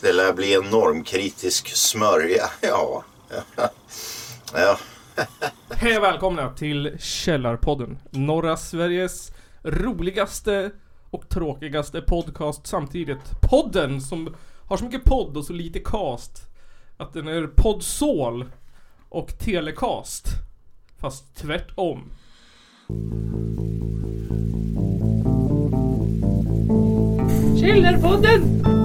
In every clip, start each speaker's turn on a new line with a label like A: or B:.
A: det lär bli en normkritisk smörja. Ja. ja.
B: Hej och välkomna till Källarpodden. Norra Sveriges roligaste och tråkigaste podcast samtidigt. Podden som har så mycket podd och så lite cast. Att den är poddsål och telecast. Fast tvärtom. Källarpodden!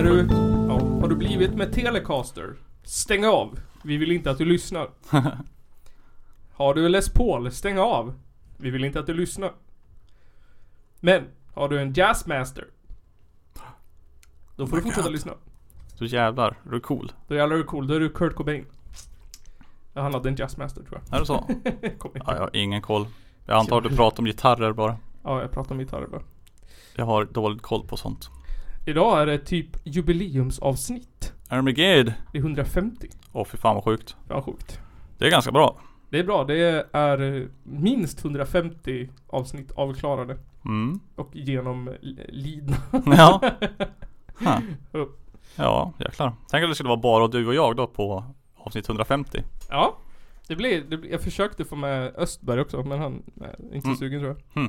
B: Är du... Ja, har du blivit med Telecaster? Stäng av. Vi vill inte att du lyssnar. Har du Les Paul? Stäng av. Vi vill inte att du lyssnar. Men, har du en Jazzmaster? Då får du fortsätta lyssna.
C: Så jävlar, är du cool?
B: Då jävlar är du cool. Då är du Kurt Cobain. Ja, Han hade en Jazzmaster tror jag.
C: Är det så? Ja, jag har ingen koll. Jag antar att du pratar om gitarrer bara.
B: Ja, jag pratar om gitarrer bara.
C: Jag har dålig koll på sånt.
B: Idag är det typ jubileumsavsnitt.
C: Armageddon.
B: Det är 150.
C: Åh fy fan vad sjukt.
B: Ja, sjukt.
C: Det är ganska bra.
B: Det är bra. Det är minst 150 avsnitt avklarade.
C: Mm.
B: Och genomlidna.
C: Ja.
B: Upp.
C: Ja, jäklar. Tänk att det skulle vara bara du och jag då på avsnitt 150.
B: Ja. Det blir, det blir, jag försökte få med Östberg också men han är inte så
C: Mm.
B: sugen tror jag.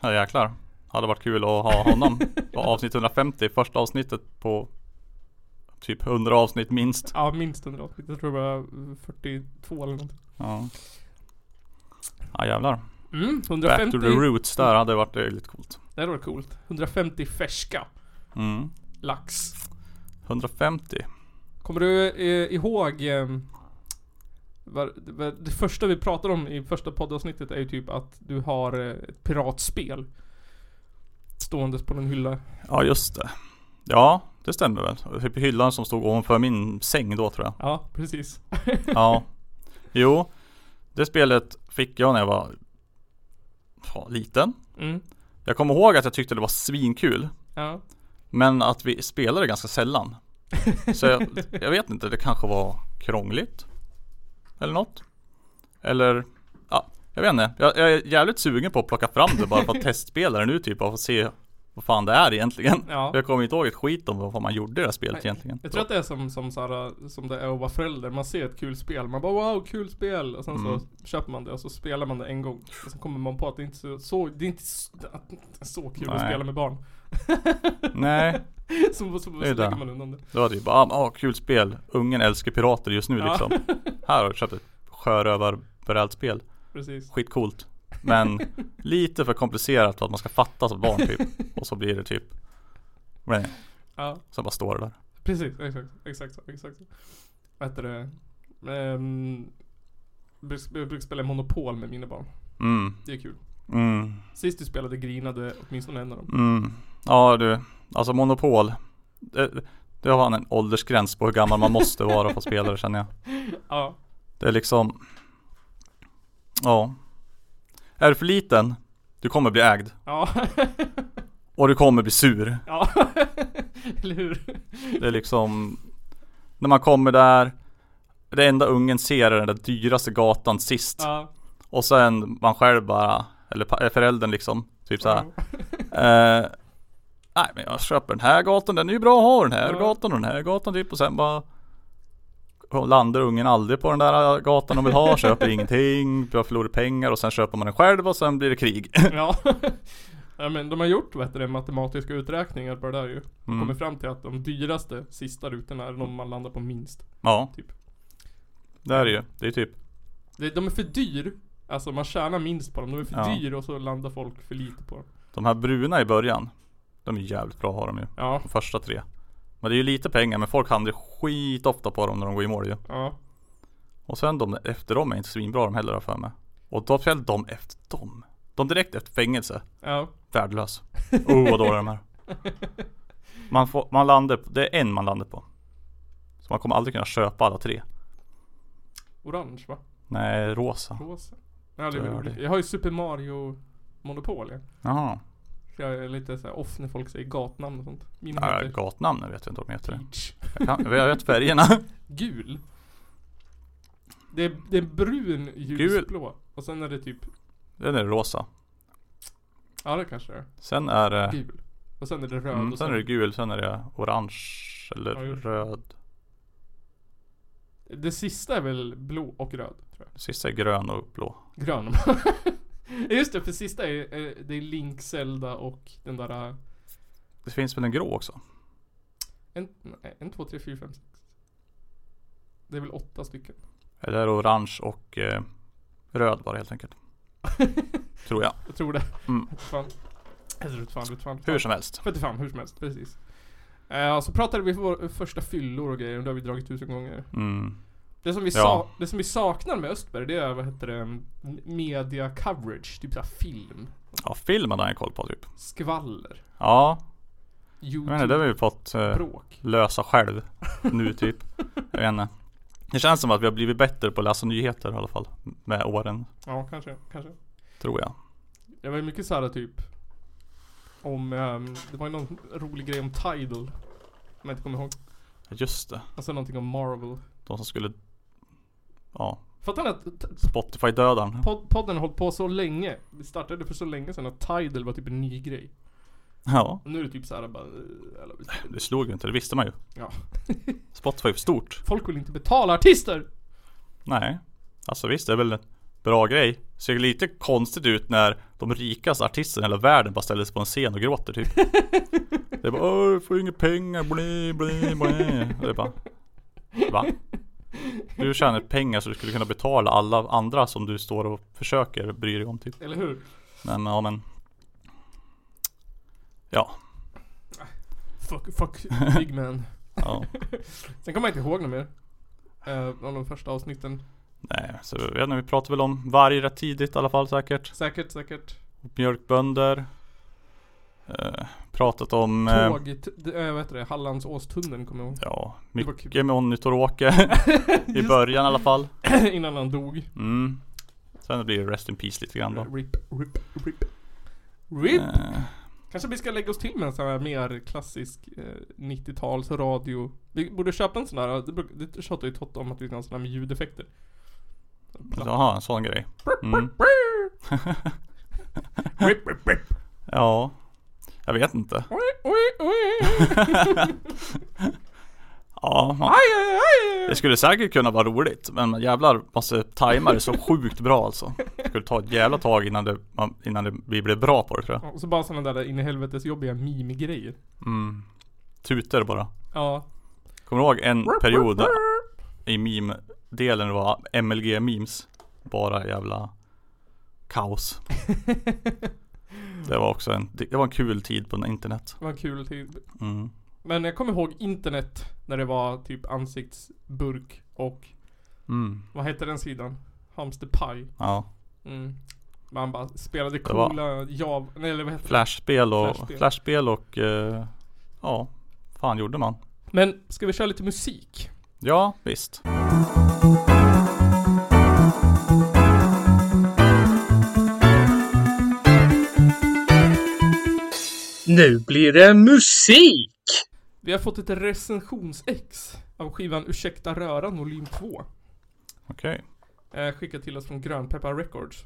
C: Ja jäklar. Hade varit kul att ha honom på avsnitt 150. Första avsnittet på typ 100 avsnitt minst.
B: Ja minst 100 avsnitt. Jag tror det var 42 eller någonting.
C: Ja. Ja jävlar.
B: Mm,
C: Back
B: 150.
C: to the roots där hade varit väldigt coolt.
B: Det hade varit coolt. 150 färska
C: Mm.
B: lax.
C: 150.
B: Kommer du eh, ihåg eh, det första vi pratade om i första poddavsnittet är ju typ att du har eh, ett piratspel ståendes på en hylla.
C: Ja just det. Ja, det stämmer väl. Typ hyllan som stod ovanför min säng då tror jag.
B: Ja, precis.
C: Ja. Jo. Det spelet fick jag när jag var ja, liten.
B: Mm.
C: Jag kommer ihåg att jag tyckte det var svinkul.
B: Ja.
C: Men att vi spelade ganska sällan. Så jag, jag vet inte, det kanske var krångligt. Eller något. Eller, ja, jag vet inte. Jag, jag är jävligt sugen på att plocka fram det bara för att testspela det nu typ och se vad fan det är egentligen.
B: Ja.
C: Jag kommer inte ihåg ett skit om vad man gjorde i det här spelet
B: Nej,
C: egentligen.
B: Jag tror att det är som, som, såhär, som det är att vara förälder. Man ser ett kul spel, man bara wow, kul spel. Och sen
C: Mm.
B: så köper man det och så spelar man det en gång. Och sen kommer man på att det inte är så, så, det är inte så, så kul att
C: Nej.
B: spela med barn.
C: Nej,
B: så så, så
C: Det är
B: lägger
C: det.
B: man undan det.
C: då var det ju bara, ah, kul spel. Ungen älskar pirater just nu
B: Ja.
C: liksom. Här har du köpt ett sjörövar-brädspel.
B: Precis.
C: Skitcoolt. Men lite för komplicerat för att man ska fatta som barn typ. Och så blir det typ, nej,
B: Ja.
C: så bara står det där.
B: Precis, exakt, exakt exakt. Vad heter det? Um, jag brukar spela Monopol med mina barn.
C: Mm,
B: Det är kul.
C: mm,
B: Sist du spelade grinade åtminstone en av dem.
C: mm. Ja du, alltså Monopol. Det, det har han en åldersgräns på hur gammal man måste vara för att spela det känner jag.
B: Ja.
C: Det är liksom, ja. Är du för liten, du kommer bli ägd.
B: Ja.
C: Och du kommer bli sur.
B: ja. Eller hur?
C: Det är liksom När man kommer där Det enda ungen ser är den där dyraste gatan sist
B: Ja.
C: Och sen man själv bara Eller eh, föräldern liksom Typ såhär eh, Nej men jag köper den här gatan, den är ju bra att ha den här
B: Ja.
C: gatan och den här gatan typ och sen bara Landar ungen aldrig på den där gatan de vill ha, köper ingenting, börjar förlora pengar och sen köper man den själv och sen blir det krig
B: Ja. ja men de har gjort vet du, matematiska uträkningar på det där ju. De
C: Mm.
B: kommer fram till att de dyraste sista rutorna är de man landar på minst.
C: Ja
B: Typ.
C: Det är det ju, det är typ
B: Det- De är för dyr. Alltså man tjänar minst på dem. De är för
C: Ja.
B: dyr och så landar folk för lite på dem.
C: De här bruna i början De är jävligt bra att ha dem ju
B: Ja.
C: De första tre Men det är ju lite pengar men folk handlar skit ofta på dem när de går i mål ju.
B: Ja.
C: Och sen de efter dem är inte svinbra de heller har för mig. Och då speciellt de efter dem. De direkt efter fängelse.
B: Ja.
C: Värdelös. Oh vad dåliga de är. Man får, man landar på, det är en man landar på. Så man kommer aldrig kunna köpa alla tre.
B: Orange va?
C: Nej, rosa.
B: Rosa. Jag, har aldrig- jag har ju Super Mario Monopol ja.
C: Jaha
B: jag är lite så off när folk säger gatnamn och sånt. Mina
C: ja,
B: heter
C: Gatnamnen vet jag inte om de heter det
B: Peach.
C: jag, kan, jag vet färgerna
B: Gul. Det är, det är brun ljusblå. Och sen är det typ
C: Den är rosa
B: Ja det kanske är.
C: Sen är det
B: Gul. Och sen är det röd
C: Mm,
B: och
C: sen är det gul, sen är det orange eller
B: Ja, det.
C: röd.
B: Det sista är väl blå och röd tror jag.
C: Det sista är grön och blå.
B: Grön. Just det, för sista är, det är Link, Zelda och den där äh,
C: Det finns väl en grå också?
B: en, nej, en, två, tre, fyra, fem, sex. Det är väl åtta stycken.
C: Eller är det orange och eh, röd bara helt enkelt. Tror jag.
B: Jag tror det.
C: Mm.
B: Fan. Jag tror fan, vet fan.
C: Hur som helst.
B: 45, hur som helst, precis. Eh, så pratade vi vår första fyllor och grejer, och det har vi dragit tusen gånger.
C: Mm.
B: Det som vi,
C: Ja.
B: sa, det som vi saknar med Östberg, det är vad heter det, media coverage, typ såhär film,
C: Ja, filmen har jag koll på typ.
B: skvaller,
C: Ja, jag
B: youtube,
C: vet inte, det har vi fått eh, lösa själv nu typ. Jag vet inte. Det känns som att vi har blivit bättre på att läsa nyheter i alla fall. Med åren,
B: Ja, kanske, kanske.
C: tror jag.
B: Det var ju mycket såhär typ om, ehm, det var ju någon rolig grej om Tidal. Om jag inte kommer ihåg.
C: Just det.
B: Alltså någonting om Marvel.
C: De som skulle Ja,
B: Fattar ni att
C: Spotify-dödaren.
B: pod- podden har hållit på så länge? Det startade för så länge sedan att Tidal var typ en ny grej.
C: Ja,
B: Och nu är det typ såhär bara, eh, eller,
C: det slog ju inte, det visste man ju.
B: Ja.
C: Spotify är för stort.
B: Folk vill inte betala artister!
C: Nej. Alltså visst, det är väl en bra grej. Ser lite konstigt ut när de rikaste artisterna i hela världen bara ställer sig på en scen och gråter typ. Det är bara Åh, jag får inga pengar, bli, bli, bli. Och det är bara Va? Du tjänar pengar så du skulle kunna betala alla andra som du står och försöker bry dig om typ.
B: Eller hur?
C: Men ja men Ja,
B: Fuck, fuck big man.
C: ja.
B: Sen kommer jag inte ihåg något mer. Eh, av de första avsnitten.
C: Nej, så jag vet inte, vi pratar väl om varg rätt tidigt i alla fall säkert.
B: Säkert, säkert.
C: Mjölkbönder. Eh, pratat om eh,
B: Tåg, äh, vad heter det? Hallandsåstunneln kommer jag ihåg.
C: Ja, mycket med Ornitår-Åke I början i alla fall
B: Innan han dog.
C: mm. Sen blir det Rest in Peace lite grann då
B: Rip, rip, rip. RIP!
C: Eh,
B: Kanske vi ska lägga oss till med en sån här mer klassisk eh, 90-tals radio. Vi borde köpa en sån där, det, det tjatar ju Totte om att vi ska ha en sån här med ljudeffekter.
C: Jaha, en sån grej mm.
B: Rip, rip, rip.
C: Ja Jag vet inte. Ja, man, det skulle säkert kunna vara roligt Men man jävlar måste tajma det så sjukt bra alltså. Det skulle ta ett jävla tag innan det, man- innan det, vi blev bra på det tror jag.
B: Ja, Och så bara såna där in i helvetes jobbiga meme-grejer.
C: mm. Tutor bara.
B: Ja.
C: Kommer du ihåg en period i meme-delen det var MLG-memes Bara jävla kaos Det var också en, det var en kul tid på internet
B: Det var en kul tid.
C: mm.
B: Men jag kommer ihåg internet när det var typ ansiktsburk och
C: Mm.
B: vad hette den sidan? Hamster Pie.
C: Ja,
B: Mm. Man bara spelade coola Jav... Nej eller vad heter det?
C: flashspel och
B: Flashspel.
C: Flashspel och eh, Ja, fan gjorde man
B: Men ska vi köra lite musik?
C: Ja, visst
D: Nu blir det musik!
B: Vi har fått ett recensionsex av skivan Ursäkta röran volym 2.
C: Okej
B: Eh, skickat till oss från Grönpeppar Records.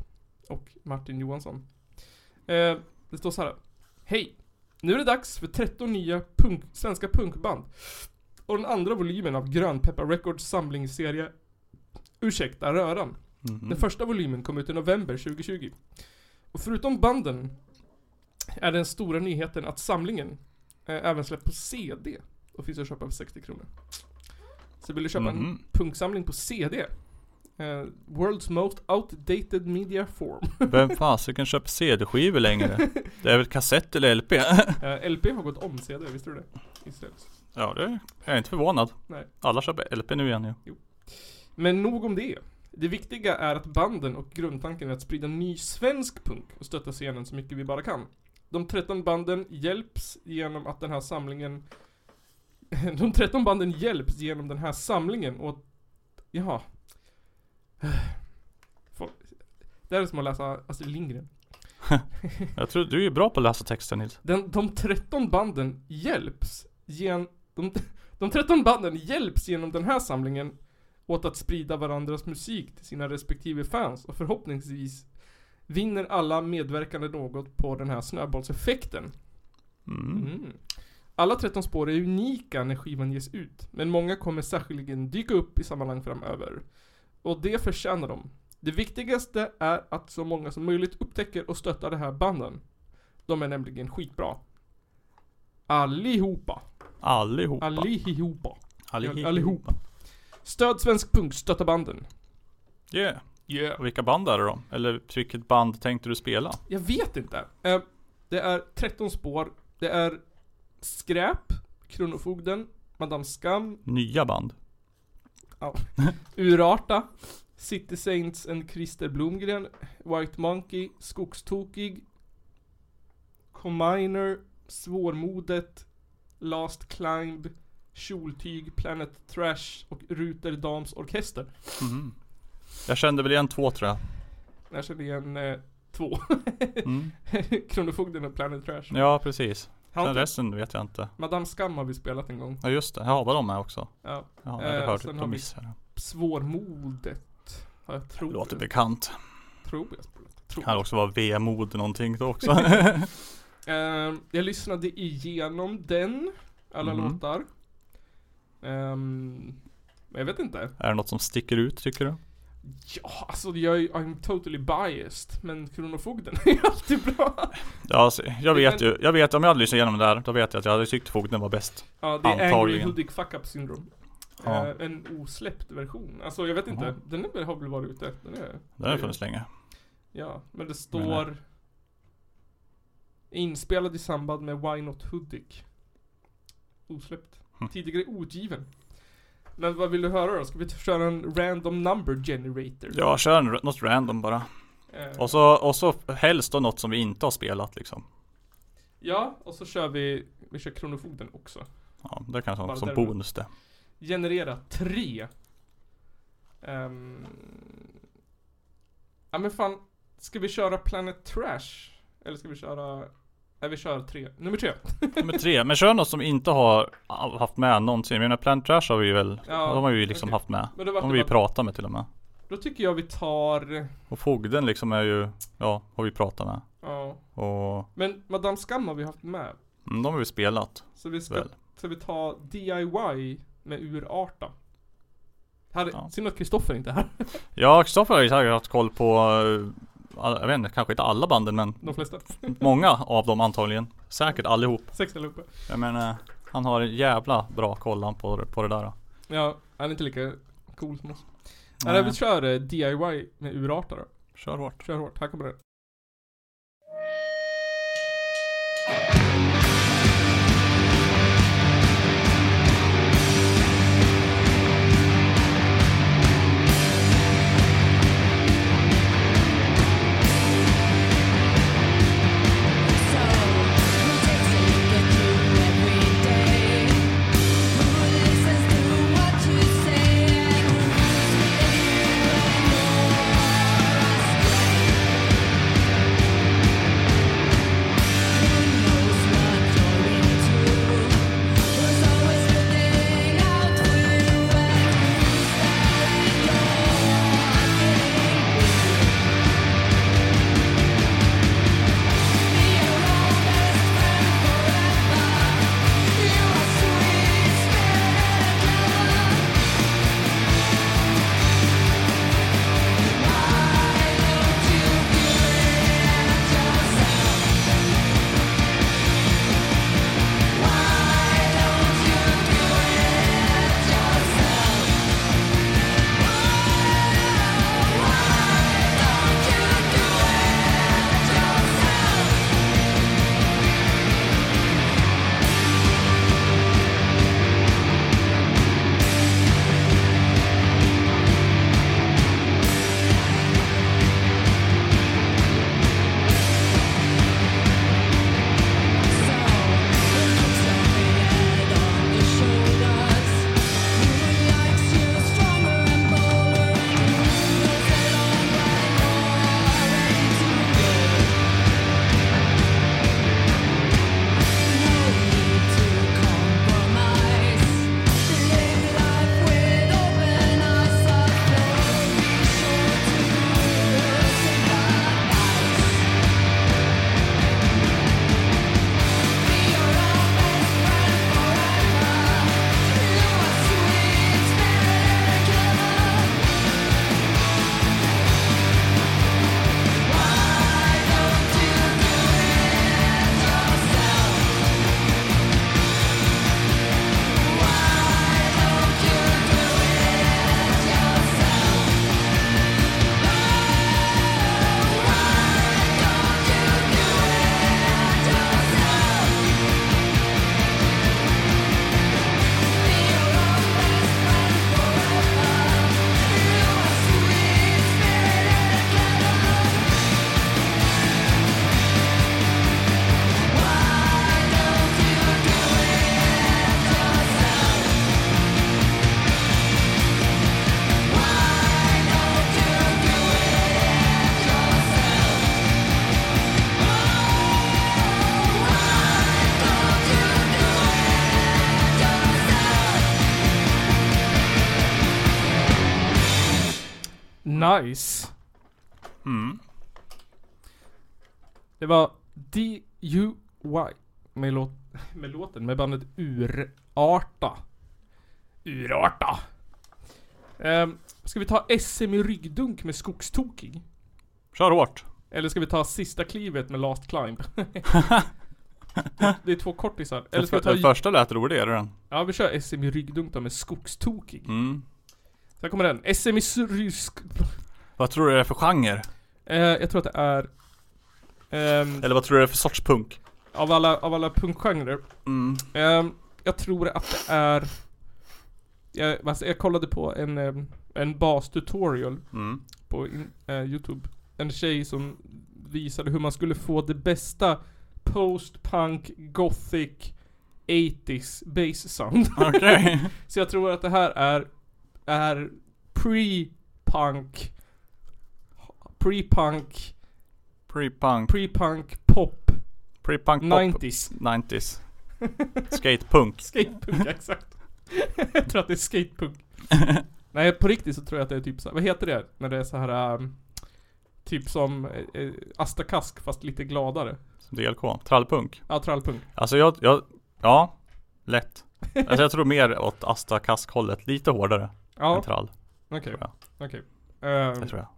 B: Och Martin Johansson. Eh, det står så här. Hej! Nu är det dags för 13 nya punk, svenska punkband. Och den andra volymen av Grönpeppar Records samlingsserie Ursäkta röran.
C: Mhm.
B: Den första volymen kom ut i november 2020. Och förutom banden är den stora nyheten att samlingen eh, även släpps på CD och finns att köpa för 60 kronor. Så vill du köpa en
C: Mhm.
B: punksamling på CD? Eh, world's most outdated media form.
C: Vem fasiken köper CD-skivor längre? Det är väl kassett eller LP?
B: Eh, LP har gått om CD, visste du det? Istället.
C: ja, det är jag är inte förvånad
B: Nej.
C: Alla köper LP nu igen ju
B: Men nog om det. Det viktiga är att banden och grundtanken är att sprida ny svensk punk och stötta scenen så mycket vi bara kan. De 13 banden hjälps genom att den här samlingen De 13 banden hjälps genom den här samlingen och Jaha Det är som att läsa Astrid Lindgren.
C: Jag tror du är bra på att läsa texten Nils
B: Den, de 13 banden hjälps gen, de, de 13 banden hjälps genom den här samlingen åt att sprida varandras musik till sina respektive fans och förhoppningsvis vinner alla medverkande något på den här snöbollseffekten. Mm. Alla 13 spår är unika när skivan ges ut, men många kommer särskilt dyka upp i sammanhang framöver. Och det förtjänar de. Det viktigaste är att så många som möjligt upptäcker och stöttar de här banden. De är nämligen skitbra. Allihopa.
C: Allihopa.
B: Allihopa.
C: Allihopa.
B: Allihopa. Stöd svensk punk, stötta banden.
C: Yeah.
B: Yeah.
C: Och vilka band är det då? Eller vilket band tänkte du spela?
B: Jag vet inte. Eh, det är 13 spår. Det är Skräp, Kronofogden, Madame Skam,
C: Nya band?
B: Urarta, City Saints and Christer Blomgren, White Monkey, Skogstokig, Combiner, Svårmodet, Last Climb, Kjoltyg, Planet Trash och Ruter Dams Orkester.
C: Mhm. Jag kände väl igen två tror jag.
B: Jag känner igen eh, två.
C: Mm.
B: Kronofogden och Planet Trash.
C: Ja, precis.
B: Har
C: Sen
B: inte-
C: resten vet jag inte.
B: Madame Skam har vi spelat en gång.
C: Ja just det, ja var de med också?
B: Ja.
C: Ja, jag
B: Eh,
C: hade hört
B: sen har vi-
C: här.
B: Svårmodet. Har jag tror
C: Låter
B: det.
C: bekant.
B: Tror jag spelat. Tror
C: Kan också vara vemod någonting då också.
B: Ehm, jag lyssnade igenom den, alla
C: Mhm.
B: låtar. Ehm, men jag vet inte.
C: är det något som sticker ut tycker du?
B: Ja, alltså jag är I'm totally biased. Men Kronofogden är alltid bra.
C: Ja, alltså, jag vet ju, jag vet om jag hade lyssnat igenom det där, då vet jag att jag hade tyckt Fogden var bäst.
B: Ja, det är Angry
C: Antagligen.
B: Hudik Fuck Up Syndrome.
C: Ja.
B: Eh, en osläppt version. Alltså jag vet inte.
C: Jaha.
B: Den är, har väl varit ute. Den är,
C: Den har funnits länge.
B: Ja, men det står Inspelad i samband med Why Not Hudik Osläppt
C: Hm.
B: Tidigare utgiven Men vad vill du höra då? Ska vi köra en random number generator?
C: Ja, kör en, något random bara.
B: Eh,
C: Och så, och så helst då något som vi inte har spelat liksom.
B: Ja, och så kör vi Vi kör Kronofogden också
C: Ja, det kan
B: Bara
C: som, bonus det.
B: Generera tre Ehm, Ja men fan Ska vi köra Planet Trash? Eller ska vi köra Nej vi kör tre, nummer tre
C: Nummer tre, men kör något som inte har haft med någonsin. Jag menar Plant Trash har vi väl,
B: Ja,
C: de har vi ju liksom
B: okej.
C: haft med.
B: Men då, var
C: De har
B: det
C: vi
B: bara,
C: pratat med till och med.
B: då tycker jag vi tar
C: Och Fogden liksom är ju, ja, har vi pratat med.
B: Ja
C: Och
B: Men Madame Skam har vi haft med
C: mm, de har vi spelat
B: Så vi ska,
C: väl.
B: så vi tar DIY med urarta här,
C: Ja.
B: Synd att Kristoffer inte är här,
C: Ja, Kristoffer har ju haft koll på, eh, jag vet inte, kanske inte alla banden men
B: de flesta
C: många av dem antagligen. Säkert allihop.
B: Sex allihopa
C: Jag menar, han har en jävla bra koll på, på det där. då.
B: Ja, han är inte lika cool som oss
C: Nej.
B: Nej, vi kör eh, DIY med urarta då
C: Kör hårt.
B: Kör hårt, här kommer det Nice.
C: Mm.
B: Det var D.U.Y. Med, låt, med låten, med bandet Urarta. Urarta. Um, ska vi ta SM i ryggdunk med Skogstokig?
C: Kör hårt.
B: Eller ska vi ta sista klivet med Last Climb? det är två kortisar. Eller ska vi
C: Den
B: ta...
C: första lät roligare den.
B: Ja vi kör SM i ryggdunk då med Skogstokig.
C: Mm.
B: Sen kommer den. SM i rysk...
C: Vad tror du det är för genre?
B: Eh, jag tror att det är... ehm,
C: Eller vad tror du det är för sorts punk?
B: av alla, av alla punkgenrer.
C: Mm.
B: Ehm, jag tror att det är... Jag, alltså, jag kollade på en, um, en bas-tutorial
C: Mm.
B: på in, eh, Youtube. En tjej som visade hur man skulle få det bästa post-punk, gothic, 80s bass sound.
C: Okej.
B: Så jag tror att det här är, är pre-punk, pre-punk,
C: Pre-punk.
B: pre-punk pop,
C: Pre-punk pop.
B: 90s.
C: 90s. Skatepunk.
B: Skatepunk, exakt. jag tror att det är skatepunk. Nej, på riktigt så tror jag att det är typ så här, vad heter det? När det är så här um, Typ som eh, eh, Asta Kask fast lite gladare.
C: DLK. Trallpunk.
B: Ja, trallpunk.
C: Alltså jag, jag, ja. Lätt. Alltså jag tror mer åt Asta Kask-hållet. Lite hårdare
B: Ja,
C: än trall.
B: okej.
C: tror jag.
B: Okej. Ehm,
C: Det tror jag.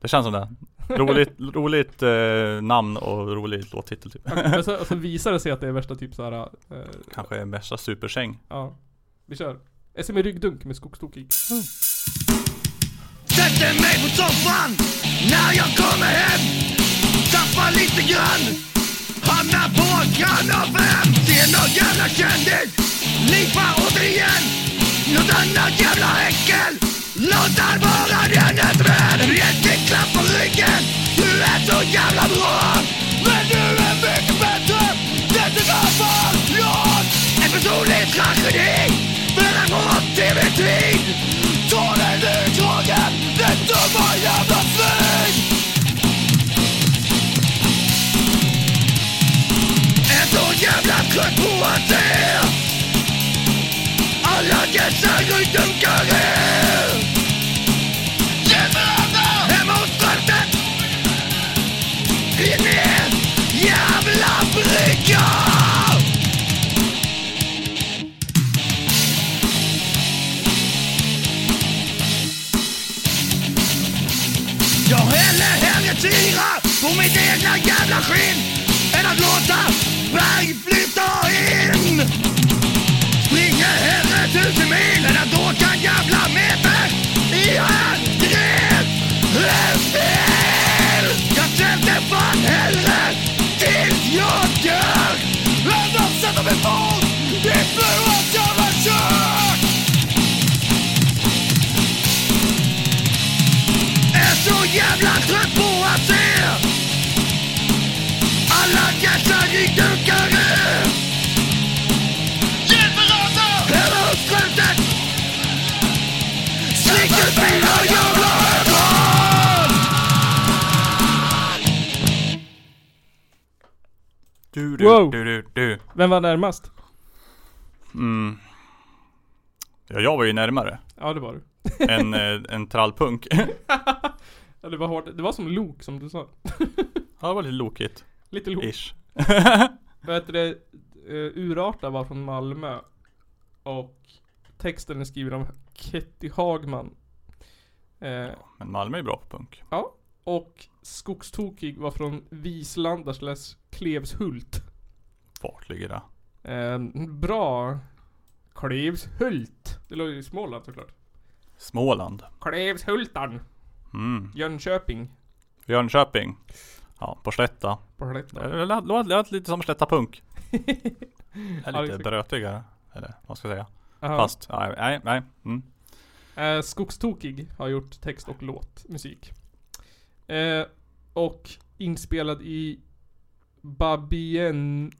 C: Det känns som det. Roligt, roligt eh, namn och rolig låttitel typ.
B: Men så, och så visar det sig att det är värsta typ så här. eh,
C: Kanske är värsta supersäng.
B: ja. Vi kör. SM i ryggdunk med skogstokig.
E: Sätter mig på soffan när jag kommer hem Tappar lite grann Hamnar på kanal 5 Ser någon jävla kändis Lipa återigen Något annat jävla äckel Låtar bara den ett vän Riktig klapp på ryggen Du är så jävla bra Men du är mycket bättre Det är därför jag En personlig tragedi För en hård tv-tid Ta den ur kragen Den dumma jävla svin Är så jävla trött på att se Alla dessa ryggdunkare på mitt egna jävla skinn än att låta berg flytta in. Springer hellre tusen mil än att åka en jävla meter i handgrepp. Jag svälter fan hellre tills jag dör än att sätta min fot i fruans jävla kök. är så jävla trött på att se
C: du, du,
B: Wow.
C: du, du, du.
B: Vem var närmast?
C: Mm. Ja, jag var ju närmare
B: Ja, det var du.
C: än eh, en trallpunk.
B: Ja, det var hårt. Det var som Lok som du sa.
C: Ja, det var lite lokigt.
B: Lite Lok.
C: Ish.
B: Vad heter det? Uh, Urarta var från Malmö. Och texten är skriven av Ketty Hagman. Eh,
C: Men Malmö är bra på punk.
B: ja. Och Skogstokig var från Vislanda slash Klevshult.
C: Vart ligger det?
B: Eh, bra. Klevshult. Det låg ju i Småland såklart.
C: Småland.
B: Klevshultan.
C: Mm.
B: Jönköping.
C: Jönköping. Ja, på Slätta.
B: På.
C: Det lät- lite som Slätta punk. Är lite brötigare. Eller vad ska jag säga.
B: Aha.
C: Fast, nej, nej, nej. Mm.
B: Eh, Skogstokig har gjort text och låt, musik. Eh, och inspelad i Babien...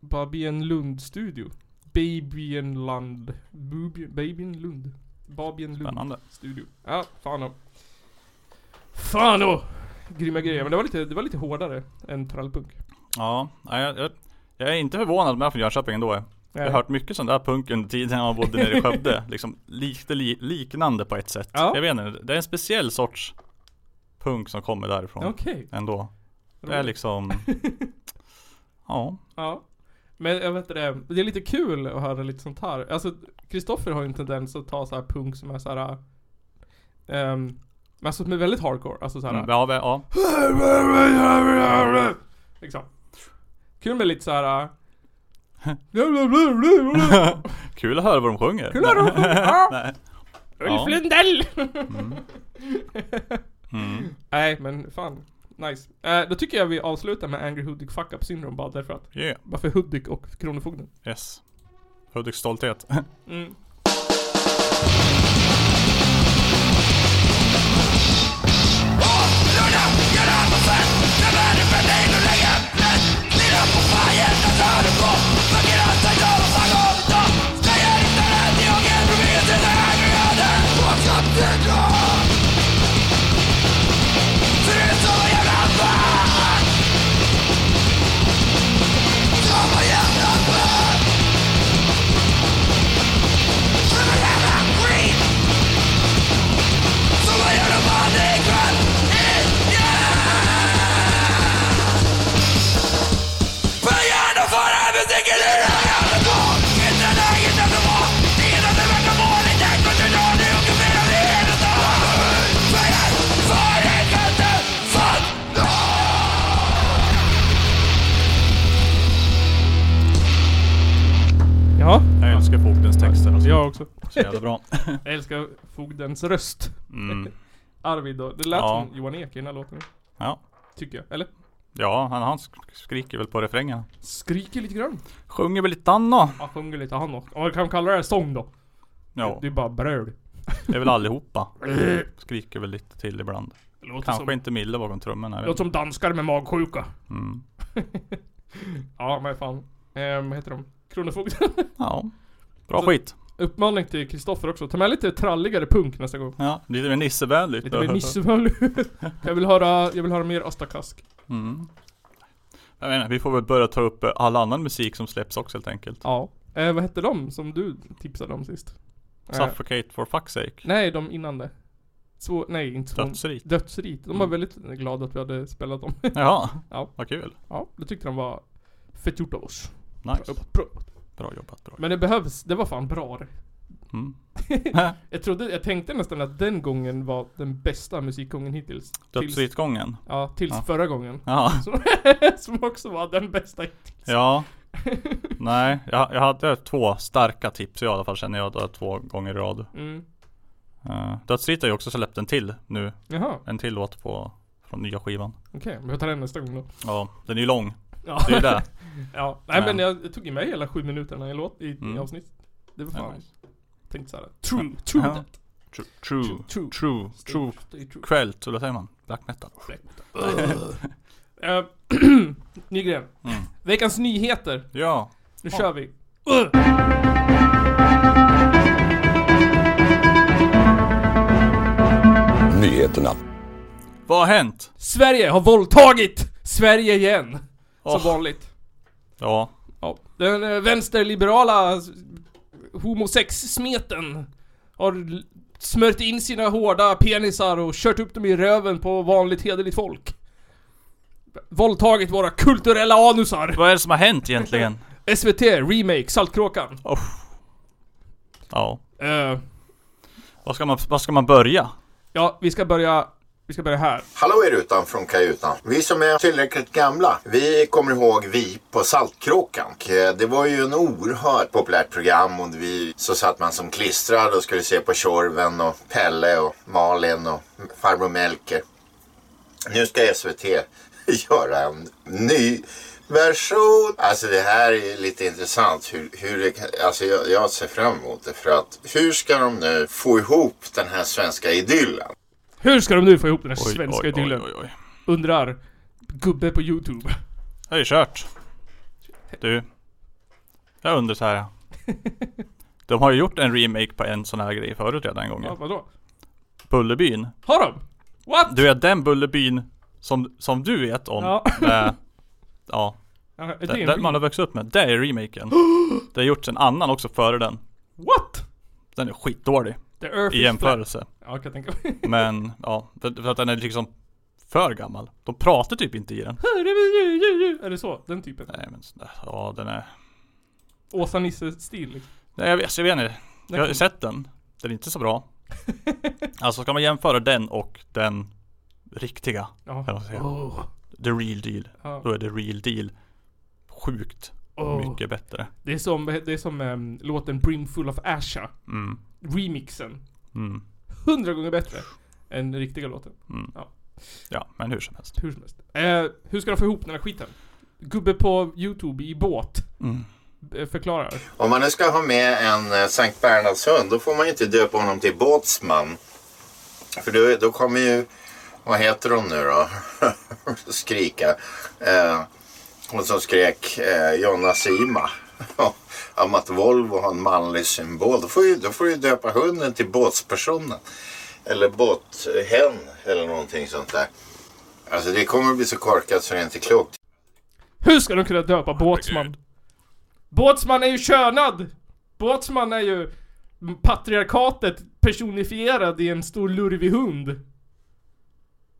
B: Babien Lund studio. Babienland. Babien- Babienlund. Babien Lund
C: Spännande.
B: studio. Ja, fan och. Fan och! Grymma grejer. Men det var lite, det var lite hårdare än trallpunk.
C: Ja, jag, jag, jag är inte förvånad med från Jönköping ändå. Jag har hört mycket sån där punk under tiden jag bodde nere i Skövde. liksom lite li, liknande på ett sätt.
B: Ja.
C: Jag vet inte, det är en speciell sorts punk som kommer därifrån.
B: Okej.
C: Ändå. Det är liksom Ja.
B: Ja. Men jag vet det, det är lite kul att höra lite sånt här. Alltså, Kristoffer har ju en tendens att ta så här punk som är så här. Um, alltså som är väldigt hardcore. Alltså så här.
C: Mm, ja, ja.
B: Liksom. Kul med lite så här.
C: Kul att höra vad de sjunger.
B: Kul att höra vad de sjunger, ja.
C: Nej.
B: Ulf Lundell!
C: Mm.
B: Nej men fan, nice. Eh, då tycker jag vi avslutar med Angry Hudik Fuck Up Syndrome bara därför att.
C: Yeah.
B: Bara för Hudik och Kronofogden.
C: Yes. Hudiks stolthet.
B: Mm. Ja,
C: Jag älskar fogdens texter alltså.
B: jag också.
C: Så jävla bra.
B: Jag älskar fogdens röst.
C: Mm.
B: Arvid då. Det lät
C: Ja.
B: som Johan Ek i den här låten.
C: Ja.
B: Tycker jag. Eller?
C: Ja, han, han sk- skriker väl på refrängen.
B: Skriker lite grann.
C: Sjunger väl lite Anna.
B: Han sjunger lite han också. Om man kan kalla det här sång då.
C: Ja,
B: Det är bara bröl.
C: det är väl allihopa. Skriker väl lite till ibland.
B: Det låter
C: Kanske
B: som,
C: inte Mille bakom trummorna. jag vet
B: låter som danskar med magsjuka.
C: Mm.
B: Ja men fan. Eh, vad heter de? Kronofogden.
C: Ja. Bra
B: Så-
C: skit.
B: Uppmaning till Kristoffer också. Ta med lite tralligare punk nästa gång.
C: Ja, lite mer nissevänligt.
B: Lite mer nissevänlig. jag vill höra, jag vill höra mer Asta Kask.
C: Mm. Jag menar, vi får väl börja ta upp eh, all annan musik som släpps också helt enkelt.
B: Ja. Eh, vad hette de som du tipsade om sist? Eh,
C: Suffocate for fuck's sake.
B: nej, de innan det. Så, nej inte så.
C: Dödsrit.
B: Dödsrit. De var
C: Mm.
B: väldigt glada att vi hade spelat dem.
C: Jaha.
B: Ja.
C: Vad kul.
B: ja, det tyckte de var fett gjort av oss.
C: Nice.
B: Bra.
C: Bra jobbat. Bra.
B: Men det behövs, det var fan bra det.
C: Mm.
B: Jag trodde, jag tänkte nästan att den gången var den bästa musikgången hittills. Tills,
C: Dödsritgången.
B: ja, tills
C: Ja.
B: förra gången.
C: Ja.
B: Som, som också var den bästa hittills.
C: Ja. Nej, jag, jag hade två starka tips i alla fall känner jag då, två gånger i rad.
B: Mm.
C: Uh, Dödsrit har ju också släppt en till nu.
B: Jaha,
C: En till låt på från nya skivan.
B: okej. Men jag tar den nästa gång då.
C: Ja, den är ju lång.
B: Ja.
C: Det är det.
B: ja. Nej men jag, tog ju med hela sju minuterna i låt, i, i
C: Mm.
B: avsnitt. Det var fan,
C: nice.
B: tänkte såhär. True, true
C: Ja.
B: that.
C: True, true,
B: True.
C: true, true, true. Kväll, så vad säger man? Black metal.
B: Uh, Nygren.
C: Mm.
B: Veckans nyheter.
C: Ja.
B: Nu
C: Ja.
B: kör vi.
F: Nyheterna.
C: Vad har hänt?
B: Sverige har våldtagit Sverige igen. Som
C: Åh.
B: vanligt.
C: Ja.
B: Ja. Den eh, vänsterliberala homosex-smeten har smört in sina hårda penisar och kört upp dem i röven på vanligt hederligt folk. Våldtagit våra kulturella anusar.
C: Vad är det som har hänt egentligen?
B: SVT, remake, Saltkråkan.
C: Ja.
B: Eh,
C: Vad ska man, vad ska man börja?
B: ja, vi ska börja, vi ska börja här.
A: Hallå er utan från kajutan. Vi som är tillräckligt gamla, vi kommer ihåg Vi på Saltkråkan. Eh, det var ju en oerhört populärt program och vi, så satt man som klistrad och skulle se på Tjorven och Pelle och Malin och farbror Melker. Nu ska SVT göra en ny version. Alltså det här är lite intressant. Hur, hur det alltså jag, jag ser fram emot det. För att hur ska de nu få ihop den här svenska idyllen?
B: Hur ska de nu få ihop den här
C: Oj,
B: svenska
C: oj, oj,
B: idyllen?
C: oj, oj.
B: Undrar gubbe på youtube.
C: Det är ju kört. Du. Jag undrar så här. De har ju gjort en remake på en sån här grej förut redan en gång.
B: Ja,
C: Ja.
B: vadå?
C: Bullerbyn.
B: Har de? What?
C: Du vet den Bullerbyn som, som du vet om.
B: Ja.
C: Med, ja.
B: Ja, är det en
C: den man har växt upp med, det är remaken. Det har gjorts en annan också före den.
B: What?
C: Den är skitdålig
B: The Earth
C: i jämförelse.
B: Ja, kan jag tänka mig.
C: Men ja, för, för att den är liksom för gammal. De pratar typ inte i den.
B: Är det så? Den typen?
C: Nej men sådär, ja den är...
B: Åsa-Nisse-stil liksom.
C: Nej jag vet, jag vet inte. Jag har sett den. Den är inte så bra. Alltså ska man jämföra den och den riktiga,
B: Ja. Oh.
C: The real deal.
B: Ja.
C: Då är det real deal sjukt
B: Oh.
C: mycket bättre.
B: Det är som, det är som um, låten Brimful of Asha.
C: Mm.
B: Remixen.
C: Mm.
B: Hundra gånger bättre än riktiga låten.
C: Mm.
B: Ja.
C: Ja, men hur som helst.
B: Hur som helst. Eh, hur ska de få ihop den här skiten? Gubbe på Youtube i båt.
C: Mm.
B: Eh, förklarar.
A: Om man nu ska ha med en eh, Sankt Bernhardshund då får man ju inte döpa honom till båtsman. För då, då kommer ju, vad heter de nu då? Skrika. Eh, hon som skrek eh, Jonna Sima. Om att Volvo har en manlig symbol. Då får, ju, då får du ju döpa hunden till båtspersonen. Eller båthen eller någonting sånt där. Alltså det kommer att bli så korkat så det är inte klokt.
B: Hur ska de kunna döpa Båtsman? Båtsman är ju könad! Båtsman är ju patriarkatet personifierad i en stor lurvig hund.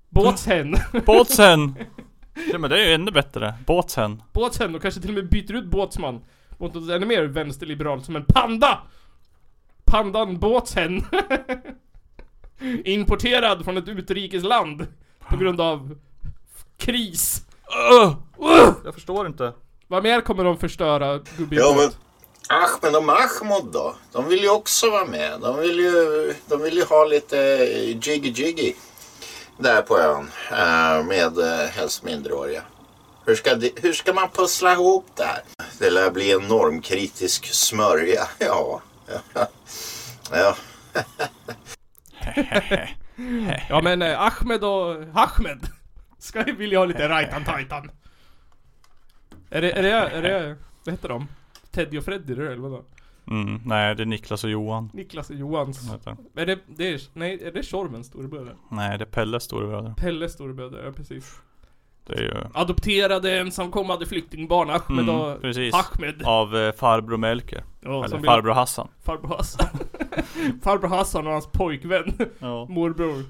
B: Båtshen.
C: Båtsen! Ja men det är ju ännu bättre. Båtsen.
B: Båtshen och kanske till och med byter ut Båtsman mot något ännu mer vänsterliberalt som en panda! Pandan Båtshen. Importerad från ett utrikesland på grund av kris.
C: Öh!
B: Uh!
C: Jag förstår inte.
B: Vad mer kommer de förstöra, gubbe i
A: Ja, men? Ahmed och Mahmoud då? De vill ju också vara med. De vill ju, de vill ju ha lite jiggy jiggy där på ön eh, med eh, helst minderåriga. Hur ska, det, hur ska man pussla ihop det här? Det lär bli en normkritisk smörja. Ja. ja.
B: Ja men eh, Ahmed och Ahmed ska ju vilja ha lite rajtan tajtan. Är det, är det, är det, vad heter de? Teddy och Freddy eller vadå?
C: Mm, nej det är Niklas och Johan.
B: Niklas och Johans.
C: heter.
B: Är det, det är, nej är det Tjorvens storebröder?
C: Nej det är Pelles storebröder.
B: Pelles storebröder, ja precis.
C: Det är ju
B: Adopterade ensamkommande flyktingbarn Ahmed
C: Mm,
B: och
C: precis.
B: Ahmed.
C: av eh, farbror Melker.
B: Ja,
C: Eller farbror Hassan.
B: Farbror Hassan. farbror Hassan och hans pojkvän.
C: Ja.
B: Morbror.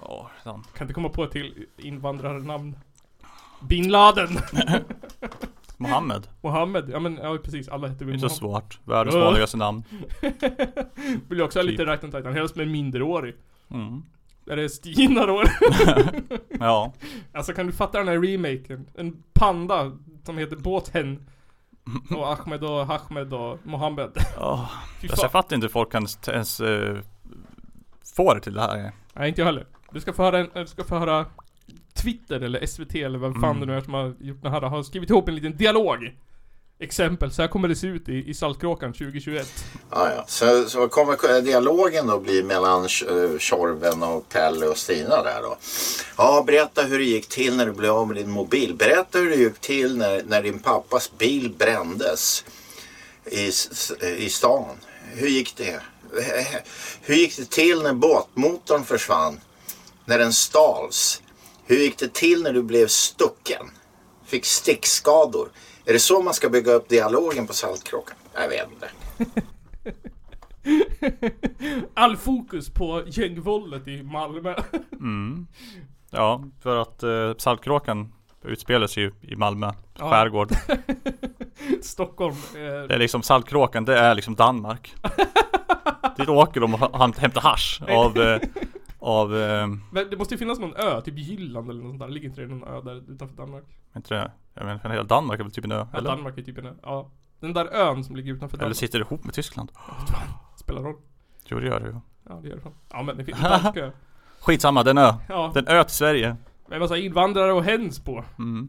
C: Ja, han.
B: Kan inte komma på ett till invandrarnamn. Bin Laden.
C: Mohammed.
B: Mohammed. Ja men ja precis, alla heter väl
C: är så svårt. Världens vanligaste namn.
B: Vill jag också ha lite
C: Typ.
B: right and helst med minderårig.
C: Mm.
B: Är det Stina då?
C: Ja.
B: alltså kan du fatta den här remaken? En panda som heter Båthen. Och Ahmed och Ahmed och Mohammed.
C: Oh. Jag fattar inte hur folk kan ens uh, få det till det här.
B: Nej inte jag heller. Du ska få höra, en, du ska få höra Twitter eller SVT eller vad fan
C: Mm.
B: det nu är som har gjort det här. Har skrivit ihop en liten dialog. Exempel, så här kommer det se ut i, i Saltkråkan 2021.
A: Ja, ja. Så, så vad kommer dialogen då bli mellan eh, Tjorven och Pelle och Stina där då? Ja, berätta hur det gick till när du blev av med din mobil. Berätta hur det gick till när, när din pappas bil brändes i, i stan. Hur gick det? Hur gick det till när båtmotorn försvann? När den stals? Hur gick det till när du blev stucken? Fick stickskador? Är det så man ska bygga upp dialogen på Saltkråkan? Jag vet inte.
B: All fokus på gängvåldet i Malmö.
C: Mm. Ja, för att uh, Saltkråkan utspelas ju i Malmö
B: Ja.
C: skärgård.
B: Stockholm.
C: Det
B: Eh,
C: är liksom Saltkråkan, det är liksom Danmark. Dit åker de och hämtar hasch av, eh, av, eh,
B: men det måste ju finnas någon ö, typ Jylland eller något sånt där. Ligger inte det någon ö där utanför Danmark?
C: inte det, jag vet inte, hela Danmark är väl typ en ö?
B: Ja,
C: Eller?
B: Danmark är typ en ö. Ja. Den där ön som ligger utanför
C: Eller
B: Danmark.
C: sitter det ihop med Tyskland?
B: Spelar roll.
C: Jo det gör det ju.
B: Ja det gör det. Ja men det finns en dansk ö.
C: Skitsamma, den ö.
B: Ja.
C: Den ö till Sverige.
B: Med en massa invandrare och hens på.
C: Mm.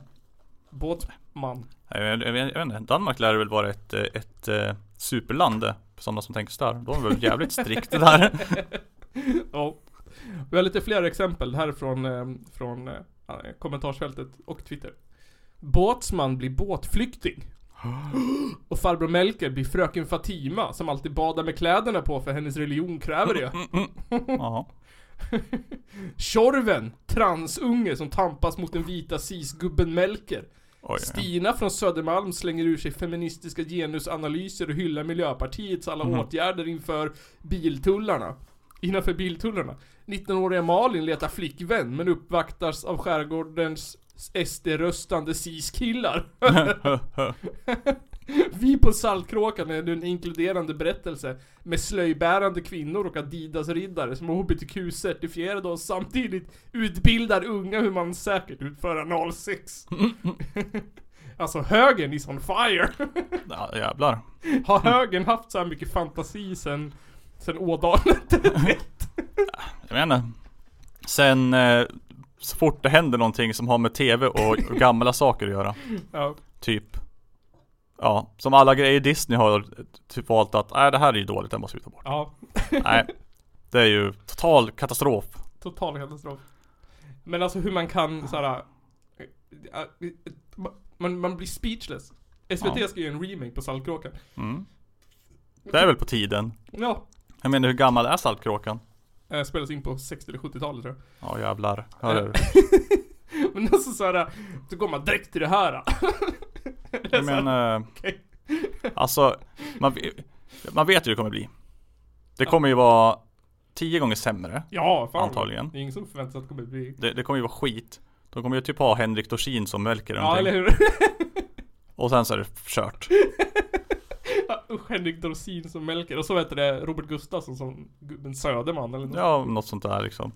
B: Båtman.
C: Jag, jag, jag, jag vet inte, Danmark lär väl vara ett, eh, ett, eh, superland eh, för sådana som tänker så där. De är väl jävligt strikta där.
B: Ja. Vi har lite fler exempel. Här är från, eh, från eh, kommentarsfältet och Twitter. Båtsman blir båtflykting. Och farbror Melker blir fröken Fatima som alltid badar med kläderna på för hennes religion kräver det. Tjorven, transunge som tampas mot den vita cisgubben Melker.
C: Oj.
B: Stina från Södermalm slänger ur sig feministiska genusanalyser och hyllar Miljöpartiets alla
C: Mhm.
B: åtgärder inför biltullarna. Innanför biltullarna. 19-åriga Malin letar flickvän men uppvaktas av skärgårdens SD-röstande cis-killar. Vi på Saltkråkan är en inkluderande berättelse med slöjbärande kvinnor och Adidas-riddare som är HBTQ-certifierade och samtidigt utbildar unga hur man säkert utför analsex. alltså högern is on fire.
C: ja, jävlar.
B: Har högern haft så här mycket fantasi sen, sen Ådalen?
C: Jag menar. Sen eh, så fort det händer någonting som har med TV och, gamla saker att göra.
B: ja.
C: Typ. Ja, som alla grejer Disney har typ valt att, nej det här är ju dåligt, det måste vi ta bort.
B: ja,
C: Nej. Det är ju total katastrof.
B: total katastrof. Men alltså hur man kan såhär... Man, man blir speechless. SVT
C: Ja.
B: ska göra en remake på Saltkråkan.
C: Mm. Det är väl på tiden.
B: Ja.
C: Jag menar hur gammal är Saltkråkan?
B: Eh, spelas in på 60 eller 70-talet tror jag.
C: Ja jävlar. Hör du?
B: Men alltså såhär, så går man direkt till det här.
C: Jag menar,
B: okej.
C: alltså man, man vet ju hur det kommer bli. Det kommer ju vara tio gånger sämre.
B: Ja, fan.
C: Antagligen.
B: Det är ingen som förväntar sig att det kommer bli...
C: Det, det kommer ju vara skit. De kommer ju typ ha Henrik Dorsin som eller
B: Ja, eller hur?
C: Och sen så är det kört.
B: Usch, Henrik Dorsin som Melker. Och så heter det Robert Gustafsson som gubben Söderman eller något.
C: Ja, något sånt där liksom.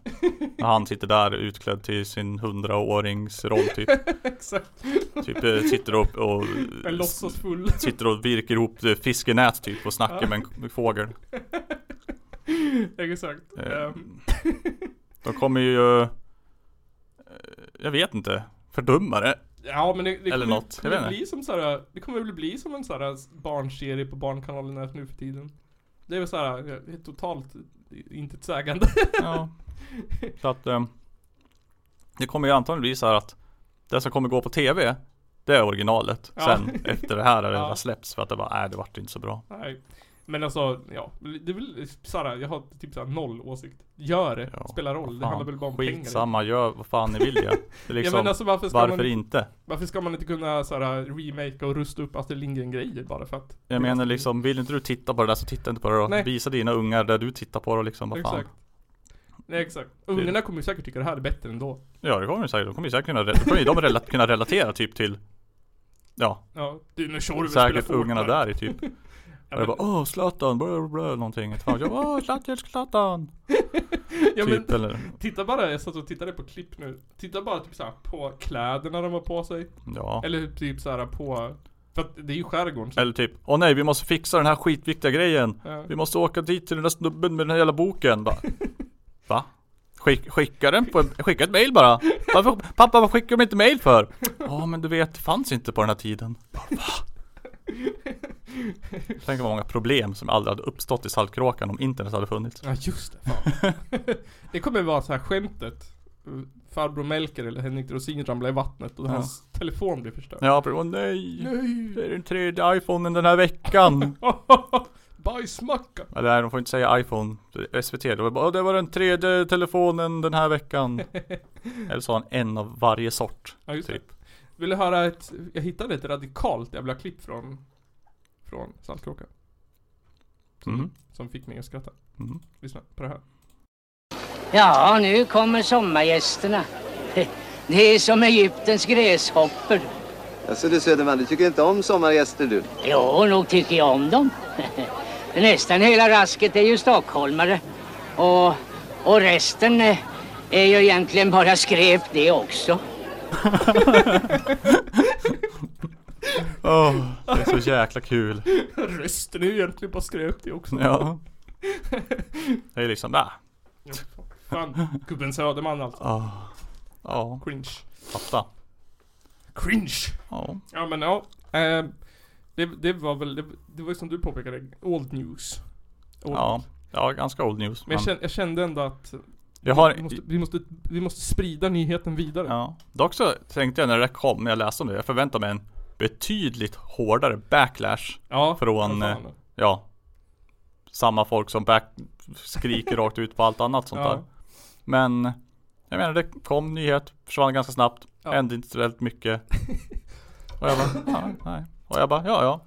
C: När han sitter där utklädd till sin hundraåringsroll typ.
B: Exakt.
C: Typ eh, sitter och, och
B: En låtsasfull.
C: Sitter och virkar ihop eh, fiskenät typ och snackar med en fågel.
B: Exakt.
C: Eh,
B: Ehm,
C: De kommer ju Jag vet inte Fördumma det.
B: Ja men det, det
C: Eller
B: kommer,
C: något,
B: kommer bli som såhär, det kommer väl bli som en såhär barnserie på Barnkanalen nu för tiden. Det är väl såhär, är totalt intetsägande.
C: Ja. Så att eh, Det kommer ju antagligen bli så här att Det som kommer gå på TV Det är originalet.
B: Ja.
C: Sen efter det här är det
B: ja.
C: släpps för att det bara, nej det vart inte så bra.
B: Nej. Men alltså, ja. Det är väl såhär, jag har typ såhär noll åsikt. Gör det,
C: Ja,
B: spelar roll.
C: Vad
B: Det handlar väl bara om pengar.
C: Skitsamma, gör vad fan ni vill ja. Det är liksom,
B: ja men alltså varför
C: varför
B: man,
C: inte?
B: varför ska man inte kunna såhär remake och rusta upp Astrid Lindgren grejer bara för att?
C: Jag menar liksom, vill inte du titta på det där så titta inte på det då.
B: Nej.
C: Visa dina ungar där du tittar på det liksom, vad fan.
B: Exakt. Nej exakt. Ungarna kommer ju säkert tycka det här är bättre ändå.
C: Ja det kommer de säkert, de kommer ju säkert kunna, då kommer ju de rela- kunna relatera typ till Ja,
B: Ja, du nu kör du
C: säkert ungarna där i typ
B: Ja,
C: Och
B: men,
C: bara åh Zlatan, bla bla någonting Fan, jag bara, åh Zlatan, Zlatan
B: ja, men
C: Typ eller
B: titta bara, jag satt och tittade på klipp nu. Titta bara typ såhär på kläderna de har på sig.
C: Ja
B: Eller typ såhär på, för att det är ju skärgården. Så,
C: Eller typ, åh nej vi måste fixa den här skitviktiga grejen
B: ja.
C: Vi måste åka dit till den där snubben med den här jävla boken bara, Va? Skick, skicka den på, skicka ett mail bara Varför, Pappa vad skickar de inte mail för? Ja men du vet, det fanns inte på den här tiden Bara, Va? Tänk vad många problem som aldrig hade uppstått i Saltkråkan om internet hade funnits
B: Ja just det, fan. det kommer vara så här skämtet. Farbror Melker eller Henrik Dorsin ramlar i vattnet och
C: Ja.
B: hans telefon blir förstörd.
C: Ja, åh nej!
B: Nej!
C: Det är den tredje iPhonen den här veckan
B: Bajsmacka!
C: Eller nej, de får inte säga iPhone SVT, det var bara "Åh, det var den tredje telefonen den här veckan Eller sa han en av varje sort
B: Ja just det.
C: Typ.
B: Vill du höra ett, jag hittade ett radikalt jävla klipp från, från Saltkråkan. Som,
C: Mhm.
B: som fick mig att skratta.
C: Mhm.
B: Lyssna på det här.
F: Ja, nu kommer sommargästerna. Det är som Egyptens gräshoppor.
G: Alltså du Söderman, du tycker inte om sommargäster du?
F: Jo, nog tycker jag om dem. Nästan hela rasket är ju stockholmare. Och, och resten eh, är ju egentligen bara skräp det också.
C: Åh, det är så jäkla kul
B: Rösten är ju egentligen bara skräp det också.
C: Ja Det är liksom, ah,
B: Ja, Fan, gubben Söderman alltså.
C: ah, ja,
B: Cringe.
C: fatta
B: Cringe!
C: Ja,
B: Ja men ja. Eh, det, det var väl, det, det var ju som du påpekade, old news. Old
C: ja, ja ganska old news
B: Men jag
C: men
B: kände, jag kände ändå att
C: jag har,
B: vi, måste, vi, måste, vi måste sprida nyheten vidare.
C: ja Dock så tänkte jag när det kom, när jag läste om det, jag förväntade mig en betydligt hårdare backlash
B: Ja,
C: Från,
B: fan.
C: Ja Samma folk som back skriker rakt ut på allt annat sånt
B: Ja.
C: där Men Jag menar det kom nyhet, försvann ganska snabbt
B: Ja.
C: Hände inte väldigt mycket Och jag bara, ja, nej. Och jag bara, ja ja.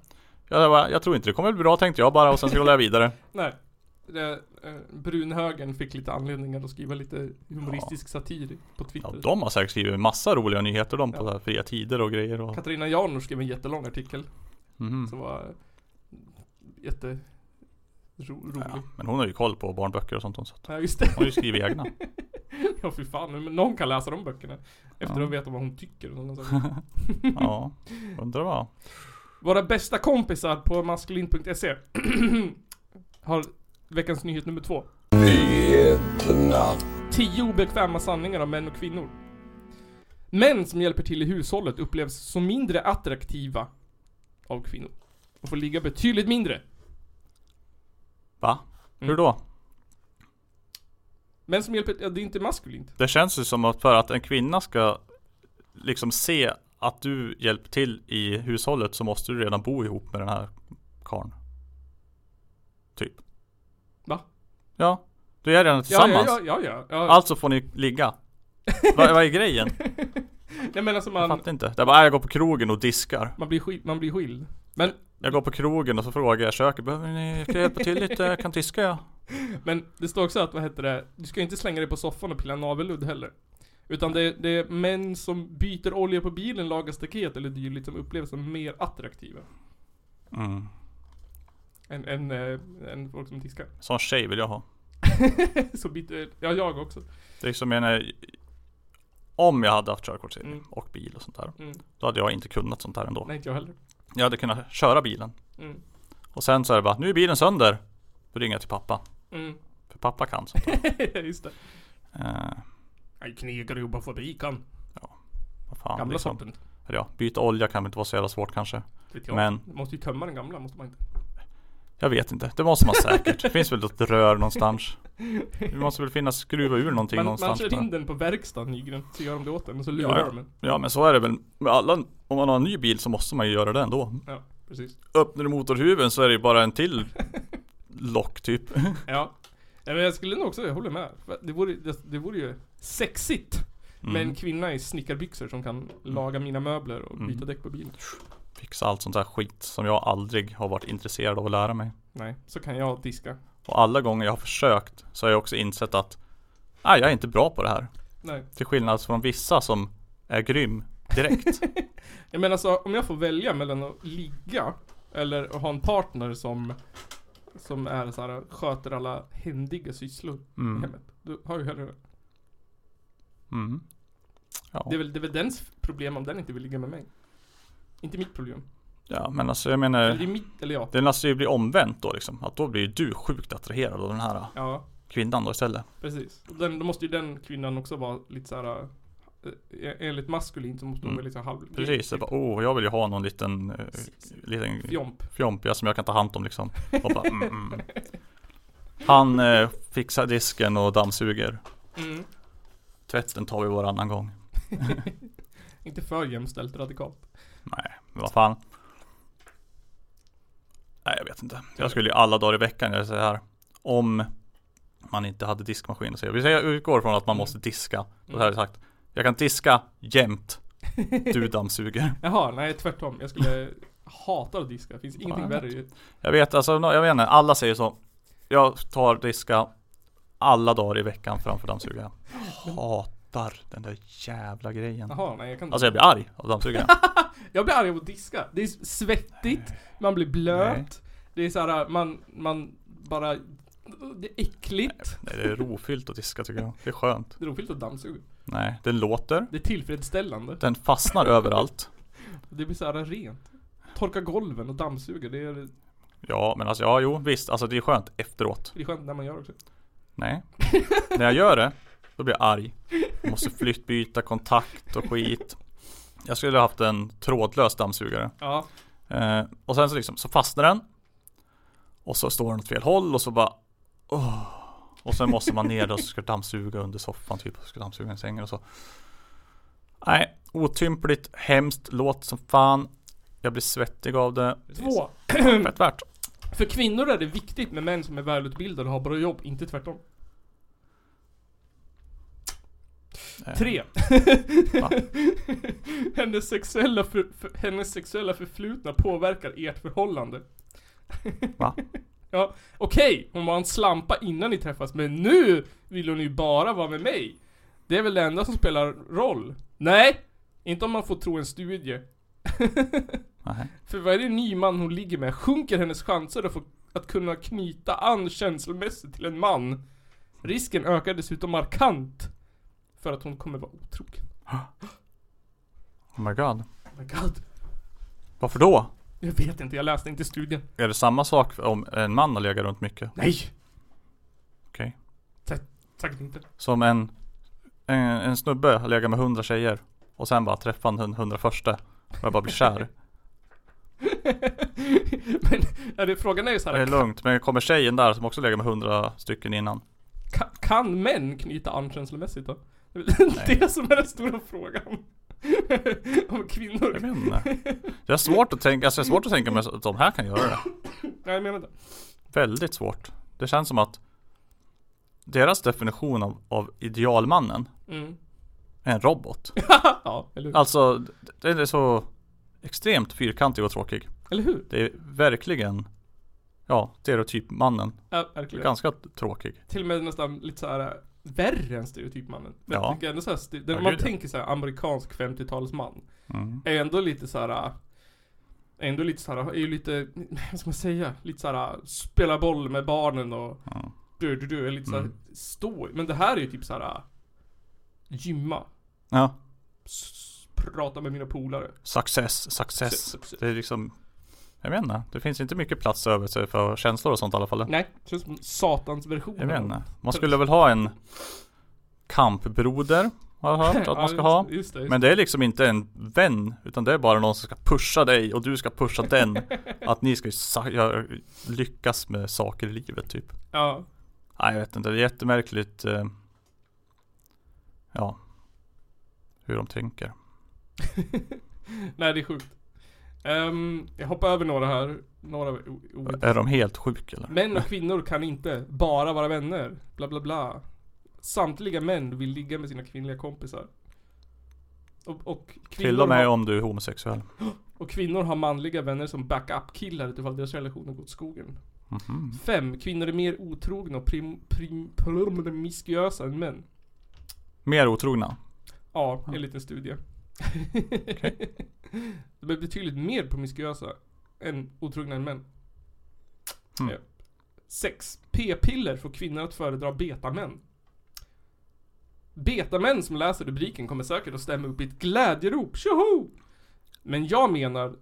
C: Jag, bara, jag tror inte det kommer bli bra tänkte jag bara och sen scrollade jag vidare.
B: Nej. Det, eh, brunhögern fick lite anledningar att skriva lite humoristisk satir på Twitter.
C: Ja, de har säkert skrivit massa roliga nyheter de på här fria tider och grejer och
B: Katarina Janouch skrev en jättelång artikel
C: Mhm.
B: som var eh, jätte ro, rolig.
C: ja, Men hon har ju koll på barnböcker och sånt hon så
B: Ja just det.
C: Hon har ju skrivit egna.
B: ja fy fan, men någon kan läsa de böckerna. Efter
C: Ja.
B: att veta vad hon tycker.
C: Ja, undrar vad.
B: Våra bästa kompisar på maskulin.se har veckans nyhet nummer två.
E: Nyheterna.
B: Tio obekväma sanningar om män och kvinnor. Män som hjälper till i hushållet upplevs som mindre attraktiva av kvinnor. Och får ligga betydligt mindre.
C: Va?
B: Mm.
C: Hur då?
B: Män som hjälper, ja, det är inte maskulint.
C: Det känns ju som att för att en kvinna ska liksom se att du hjälper till i hushållet så måste du redan bo ihop med den här karln. Typ. Ja. Du är redan tillsammans.
B: ja, ja, ja. ja.
C: Alltså får ni ligga. vad, vad är grejen?
B: Nej men alltså
C: Jag
B: man,
C: fattar inte. Det är bara, "Ah, jag går på krogen och diskar.
B: man blir skild, man blir skild. Men,
C: Jag går på krogen och så frågar jag köket, behöver ni, ska jag hjälpa till lite? Jag kan diska ja.
B: men det står också att, vad heter det, du ska inte slänga dig på soffan och pilla navelludd heller. Utan det, det är män som byter olja på bilen, lagar staket eller dylikt som upplevs som mer attraktiva.
C: Mm.
B: Än, än, äh, än folk som diskar.
C: Sån tjej vill jag ha.
B: Så byter, ja jag också.
C: Det är som jag menar, om jag hade haft körkort
B: Mm.
C: och bil och sånt där.
B: Mm.
C: Då hade jag inte kunnat sånt här ändå.
B: Nej inte jag heller.
C: Jag hade kunnat köra bilen.
B: Mm.
C: Och sen så är det bara, nu är bilen sönder. Då ringer jag till pappa.
B: Mm.
C: För pappa kan sånt där.
B: Just det.
C: Eh,
B: Jag knekar jobba fabriken.
C: vad fan
B: Gamla
C: liksom.
B: sorten.
C: Ja, byta olja kan väl inte vara så jävla svårt kanske. Men-
B: Du måste ju tömma den gamla, måste man inte?
C: Jag vet inte, det måste man säkert. Det finns väl ett rör någonstans. Det måste väl finnas skruva ur någonting
B: Man, man
C: någonstans.
B: kör
C: men-
B: in den på verkstaden Nygren, så gör de det åt den och så lurar
C: ja.
B: de den.
C: ja men så är det väl med alla, om man har en ny bil så måste man ju göra det ändå.
B: Ja, precis.
C: Öppnar du motorhuven så är det ju bara en till lock typ.
B: Ja. ja men jag skulle nog också, jag håller med. Det vore, det, det vore ju sexigt med
C: Mm.
B: en kvinna i snickarbyxor som kan laga mina möbler och byta däck på bilen.
C: Fixa allt sånt där skit som jag aldrig har varit intresserad av att lära mig.
B: Nej, så kan jag diska.
C: Och alla gånger jag har försökt så har jag också insett att Nej, jag är inte bra på det här.
B: Nej.
C: Till skillnad från vissa som är grym direkt.
B: Jag menar alltså, om jag får välja mellan att ligga eller att ha en partner som som är så här, sköter alla händiga sysslor i
C: Mm.
B: hemmet. Då har ju hellre det.
C: Mm. Ja.
B: Det är, väl, det är väl dens problem om den inte vill ligga med mig. Inte mitt problem.
C: ja, men alltså jag
B: Eller det är
C: menar
B: mitt, eller ja.
C: Det måste ju bli omvänt då liksom. Att då blir ju du sjukt attraherad av den här
B: Ja,
C: kvinnan då istället.
B: precis. Den, då måste ju den kvinnan också vara lite så här. eh, Enligt maskulin så måste hon
C: Mm.
B: vara lite halv...
C: Precis, det bara, oh jag vill ju ha någon liten, eh, liten
B: Fjomp.
C: ja, som jag kan ta hand om liksom. Och bara, mm, mm. Han eh, fixar disken och dammsuger.
B: Mm.
C: Tvätten tar vi varannan gång.
B: Inte för jämställt radikalt.
C: Nej, vad fan. Nej jag vet inte. Jag skulle ju alla dagar i veckan göra så här. Om man inte hade diskmaskin så. Säger jag utgår från att man måste diska. Då hade jag sagt. Jag kan diska jämt. Du dammsuger.
B: Jaha, nej tvärtom. Jag skulle hata att diska. Det finns ingenting
C: Ja,
B: värre.
C: Jag vet alltså, jag vet inte. Alla säger så. Jag tar diska alla dagar i veckan framför dammsugaren. Hatar den där jävla grejen.
B: Jaha, nej jag kan
C: Alltså jag blir arg av dammsugaren.
B: Jag blir arg av att diska. Det är svettigt, man blir blöt.
C: Nej.
B: Det är så här, man, man bara... Det är äckligt.
C: Nej, det är rofyllt att diska tycker jag. Det är skönt.
B: Det är roligt att dammsuga.
C: Nej, den låter.
B: Det är tillfredsställande.
C: Den fastnar överallt.
B: Det blir så här rent. Torka golven och dammsuga, det är,
C: Ja, men alltså ja, jo visst. Alltså det är skönt efteråt.
B: det är skönt när man gör också.
C: Nej. När jag gör det, då blir jag arg. Måste flyttbyta kontakt och skit. Jag skulle ha haft en trådlös dammsugare.
B: Ja.
C: Eh, och sen så liksom, så fastnar den. Och så står den åt fel håll och så bara åh. Och sen måste man ner och så ska dammsuga under soffan typ. Och ska dammsuga i sängen och så. Nej, otympligt, hemskt, låt som fan. Jag blir svettig av det.
B: Två.
C: Fett värt.
B: För kvinnor är det viktigt med män som är välutbildade och har bra jobb, inte tvärtom. Tre.
C: Va?
B: hennes, sexuella för, för, hennes sexuella förflutna påverkar ert förhållande.
C: Va?
B: Ja, okej, hon var en slampa innan ni träffas, men nu vill hon ju bara vara med mig. Det är väl det enda som spelar roll? Nej! Inte om man får tro en studie. För varje ny man hon ligger med sjunker hennes chanser att, få, att kunna knyta an känslomässigt till en man. Risken ökar dessutom markant. För att hon kommer vara otrogen.
C: Oh my god.
B: Oh my god.
C: Varför då?
B: Jag vet inte, jag läste inte studien.
C: Är det samma sak om en man har legat runt mycket?
B: Nej!
C: Okej.
B: Sä- Säkert inte.
C: Som en, en, en snubbe har legat med hundra tjejer och sen bara träffar han den hundra första och jag bara blir kär.
B: Men är det, frågan är ju så
C: Det är lugnt, men kommer tjejen där som också legat med hundra stycken innan?
B: kan, kan män knyta an känslomässigt då? Det är väl det som är den stora frågan. Om kvinnor.
C: Jag vet inte. Jag har svårt att tänka, alltså jag har svårt att tänka mig att de här kan göra det.
B: Nej, jag menar inte.
C: Väldigt svårt. Det känns som att deras definition av, av idealmannen
B: Mm.
C: är en robot.
B: ja, eller hur?
C: Alltså, den är så extremt fyrkantig och tråkig.
B: Eller hur?
C: Det är verkligen, ja, stereotypmannen.
B: Ja, verkligen.
C: Ganska tråkig.
B: Till och med nästan lite så här värre än stereotypmannen. Men
C: Ja.
B: jag tycker ändå så här, st-
C: Ja,
B: när man
C: ja.
B: tänker så här amerikansk 50-talsman.
C: Mm.
B: Är ändå lite så här. äh, Ändå lite så här, är ju lite, vad ska man säga? Lite så här, spela boll med barnen och
C: Ja.
B: du, du, du, är lite så här,
C: Mm.
B: stå. Men det här är ju typ så här. Gymma.
C: Ja,
B: S- prata med mina polare.
C: success, success.
B: Success.
C: Det är liksom, jag vet inte. Det finns inte mycket plats över sig för känslor och sånt i alla fall.
B: Nej, det känns som satans version.
C: Jag vet inte. Man skulle väl ha en kampbroder, har jag hört att man ska ha.
B: Just, just det, just
C: Men det är liksom inte en vän, utan det är bara någon som ska pusha dig och du ska pusha den. Att ni ska lyckas med saker i livet typ.
B: Ja.
C: Nej jag vet inte, det är jättemärkligt. Eh, ja. Hur de tänker.
B: Nej, det är sjukt. Ehm, jag hoppar över några här. Några
C: Är de helt sjuka eller?
B: Män och kvinnor kan inte bara vara vänner. Bla bla bla. Samtliga män vill ligga med sina kvinnliga kompisar. Och, och, kvinnor,
C: Till och med
B: har,
C: om du är homosexuell.
B: och kvinnor har manliga vänner som backup-killar utifall deras relationer går åt skogen.
C: Mhm.
B: 5. Kvinnor är mer otrogna och prim, prim, promiskuösa än män.
C: Mer otrogna.
B: Ja, en liten studie. De är betydligt mer promiskuösa än otrogna än män.
C: Mm.
B: 6. P-piller får kvinnor att föredra betamän. Betamän som läser rubriken kommer säkert att stämma upp i ett glädjerop. Tjoho! Men jag menar...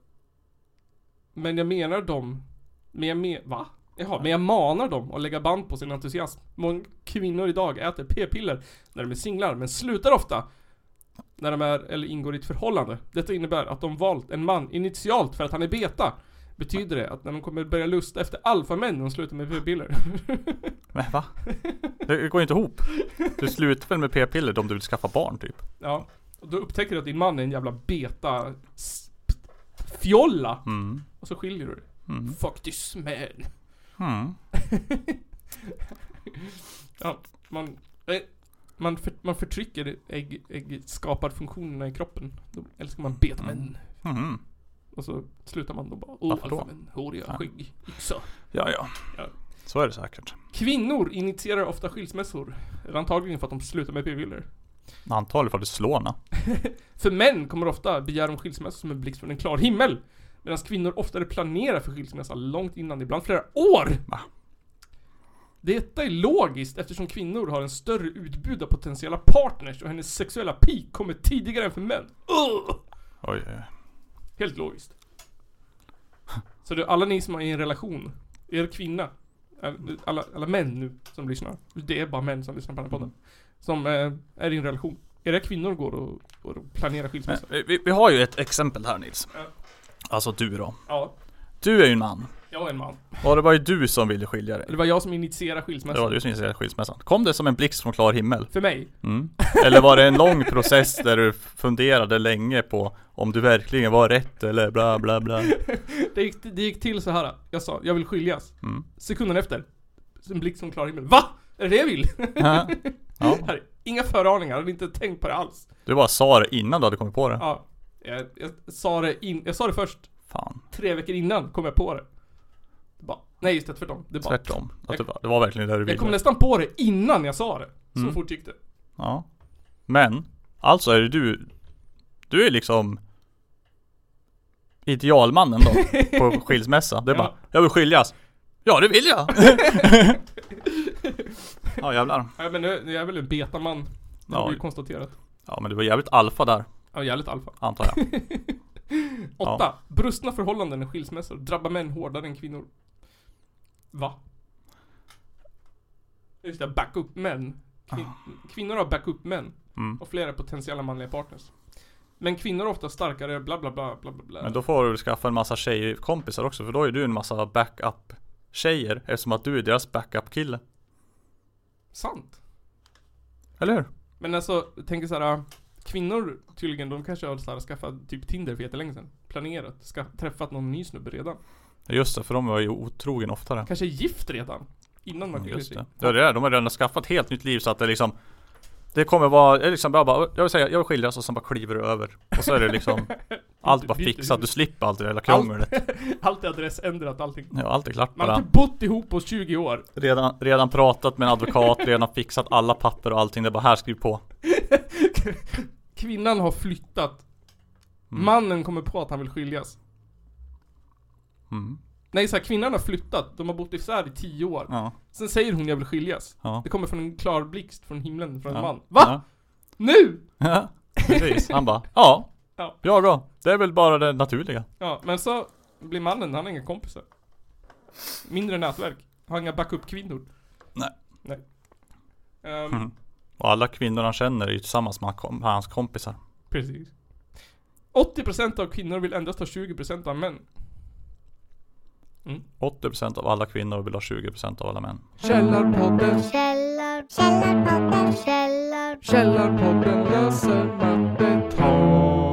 B: Men jag menar dem... Men jag men... Va? Jaha, men jag manar dem att lägga band på sin entusiasm. Många kvinnor idag äter p-piller när de är singlar, men slutar ofta när de är eller ingår i ett förhållande. Detta innebär att de valt en man initialt för att han är beta. Betyder det att när de kommer börja lusta efter alfamän när de slutar med p-piller?
C: Men va? Det går inte ihop. Du slutar väl med p-piller om du vill skaffa barn typ?
B: ja. Och då upptäcker du att din man är en jävla beta fjolla.
C: Mm.
B: Och så skiljer du dig.
C: Mm.
B: Fuck this man.
C: Mm.
B: Ja, man... Man, för, man förtrycker ägg, äggskaparfunktionerna i kroppen. Då älskar man betamän.
C: Mm.
B: Och så slutar man då bara. Åh,
C: Varför då?
B: alfamän, håriga,
C: Ja.
B: skägg, yxa.
C: Ja, ja.
B: Ja.
C: Så är det säkert.
B: Kvinnor initierar ofta skilsmässor. Antagligen för att de slutar med p-piller.
C: Antagligen för att det slår na.
B: För män kommer ofta begära om skilsmässa som en blixt från en klar himmel. Medan kvinnor oftare planerar för skilsmässa långt innan, ibland flera år.
C: Va?
B: Detta är logiskt eftersom kvinnor har en större utbud av potentiella partners och hennes sexuella peak kommer tidigare än för män. Ugh!
C: Oj.
B: Helt logiskt. Så det, alla ni som är i en relation, er kvinna, alla, alla män nu som lyssnar, det är bara män som lyssnar på den här podden, som eh, är i en relation. Era kvinnor går och, och planerar skilsmässa.
C: vi, vi har ju ett exempel här Nils.
B: Ja.
C: Alltså du då.
B: Ja,
C: Du är ju en man.
B: Jag är en man.
C: Och det var ju du som ville skilja dig.
B: Det var jag som initierade
C: Det
B: skilsmässan.
C: var du som initierade skilsmässan. Kom det som en blixt från klar himmel?
B: För mig.
C: Mm. Eller var det en lång process där du funderade länge på om du verkligen var rätt eller bla bla bla?
B: Det gick, det gick till så här. Jag sa, jag vill skiljas.
C: Mm.
B: Sekunden efter, en blixt från klar himmel. VA? Är det det jag vill?
C: Ja. ja.
B: Här, inga föraningar, jag hade inte tänkt på det alls.
C: Du bara sa det innan du hade kommit på det.
B: Ja, jag, jag, sa det in, jag sa det först
C: Fan.
B: tre veckor innan kom jag på det. Bara, nej just det, tvärtom. Det bara,
C: Tvärtom. Att det, var, det var verkligen det du
B: jag kom
C: ville.
B: nästan på det innan jag sa det. Så
C: Mm.
B: fort gick det.
C: Ja. Men, alltså är det du Du är liksom Idealmannen då på skilsmässa. Det är
B: Ja.
C: bara, jag vill skiljas. Ja det vill jag! ja jävlar.
B: Ja, men nu, jag är väl en betaman. Det har
C: Ja.
B: vi ju konstaterat.
C: Ja men du var jävligt alfa där,
B: Ja, jävligt alfa.
C: antar jag.
B: Åtta. Brustna förhållanden och skilsmässor drabbar män hårdare än kvinnor. Va? Just det, backup män. Kvin- Kvinnor har backup män.
C: Ah. Mm.
B: Och flera potentiella manliga partners. Men kvinnor är ofta starkare, bla bla bla bla bla.
C: Men då får du skaffa en massa tjejkompisar också för då är du en massa backup tjejer eftersom att du är deras backup kille.
B: Sant.
C: Eller hur?
B: Men alltså, jag tänker såhär. Kvinnor tydligen, de kanske har så här, skaffat typ Tinder för jättelänge sedan. Planerat, ska, träffat någon ny snubbe redan.
C: Just det, för de var ju otrogen oftare.
B: Kanske är gift redan. Innan man
C: Mm, Just det. Det är de har redan skaffat helt nytt liv så att det liksom Det kommer vara, det är liksom bara, bara jag vill säga, jag vill skiljas och sen bara kliver du över. Och så är det liksom Allt bara fixat, du slipper allt det där krånglet.
B: Allt är adressändrat, allting.
C: Ja, allt är klart
B: Man har typ bott ihop på 20 år.
C: Redan, redan pratat med en advokat, redan fixat alla papper och allting. Det är bara här, skriv på.
B: Kvinnan har flyttat.
C: Mm.
B: Mannen kommer på att han vill skiljas.
C: Mm.
B: Nej så här, kvinnan har flyttat. De har bott isär i 10 år.
C: Ja,
B: Sen säger hon jag vill skiljas.
C: ja.
B: Det kommer från en klar blixt från himlen, från en
C: ja.
B: man. Va?
C: Ja.
B: Nu?
C: Ja, precis. Han bara, ja.
B: Ja.
C: Ja då. Det är väl bara det naturliga.
B: Ja, men så blir mannen, han har inga kompisar. Mindre nätverk. Har inga backup-kvinnor.
C: Nej.
B: Nej. Ehm,
C: Mm. Och alla kvinnor han känner är ju tillsammans med hans kompisar.
B: Precis. 80% av kvinnor vill endast ha 20% av män.
C: 80% av alla kvinnor vill ha 20% av alla män.
B: Källarpodden,
H: Källar, källarpodden, källar,
B: Källarpodden löser mattetal.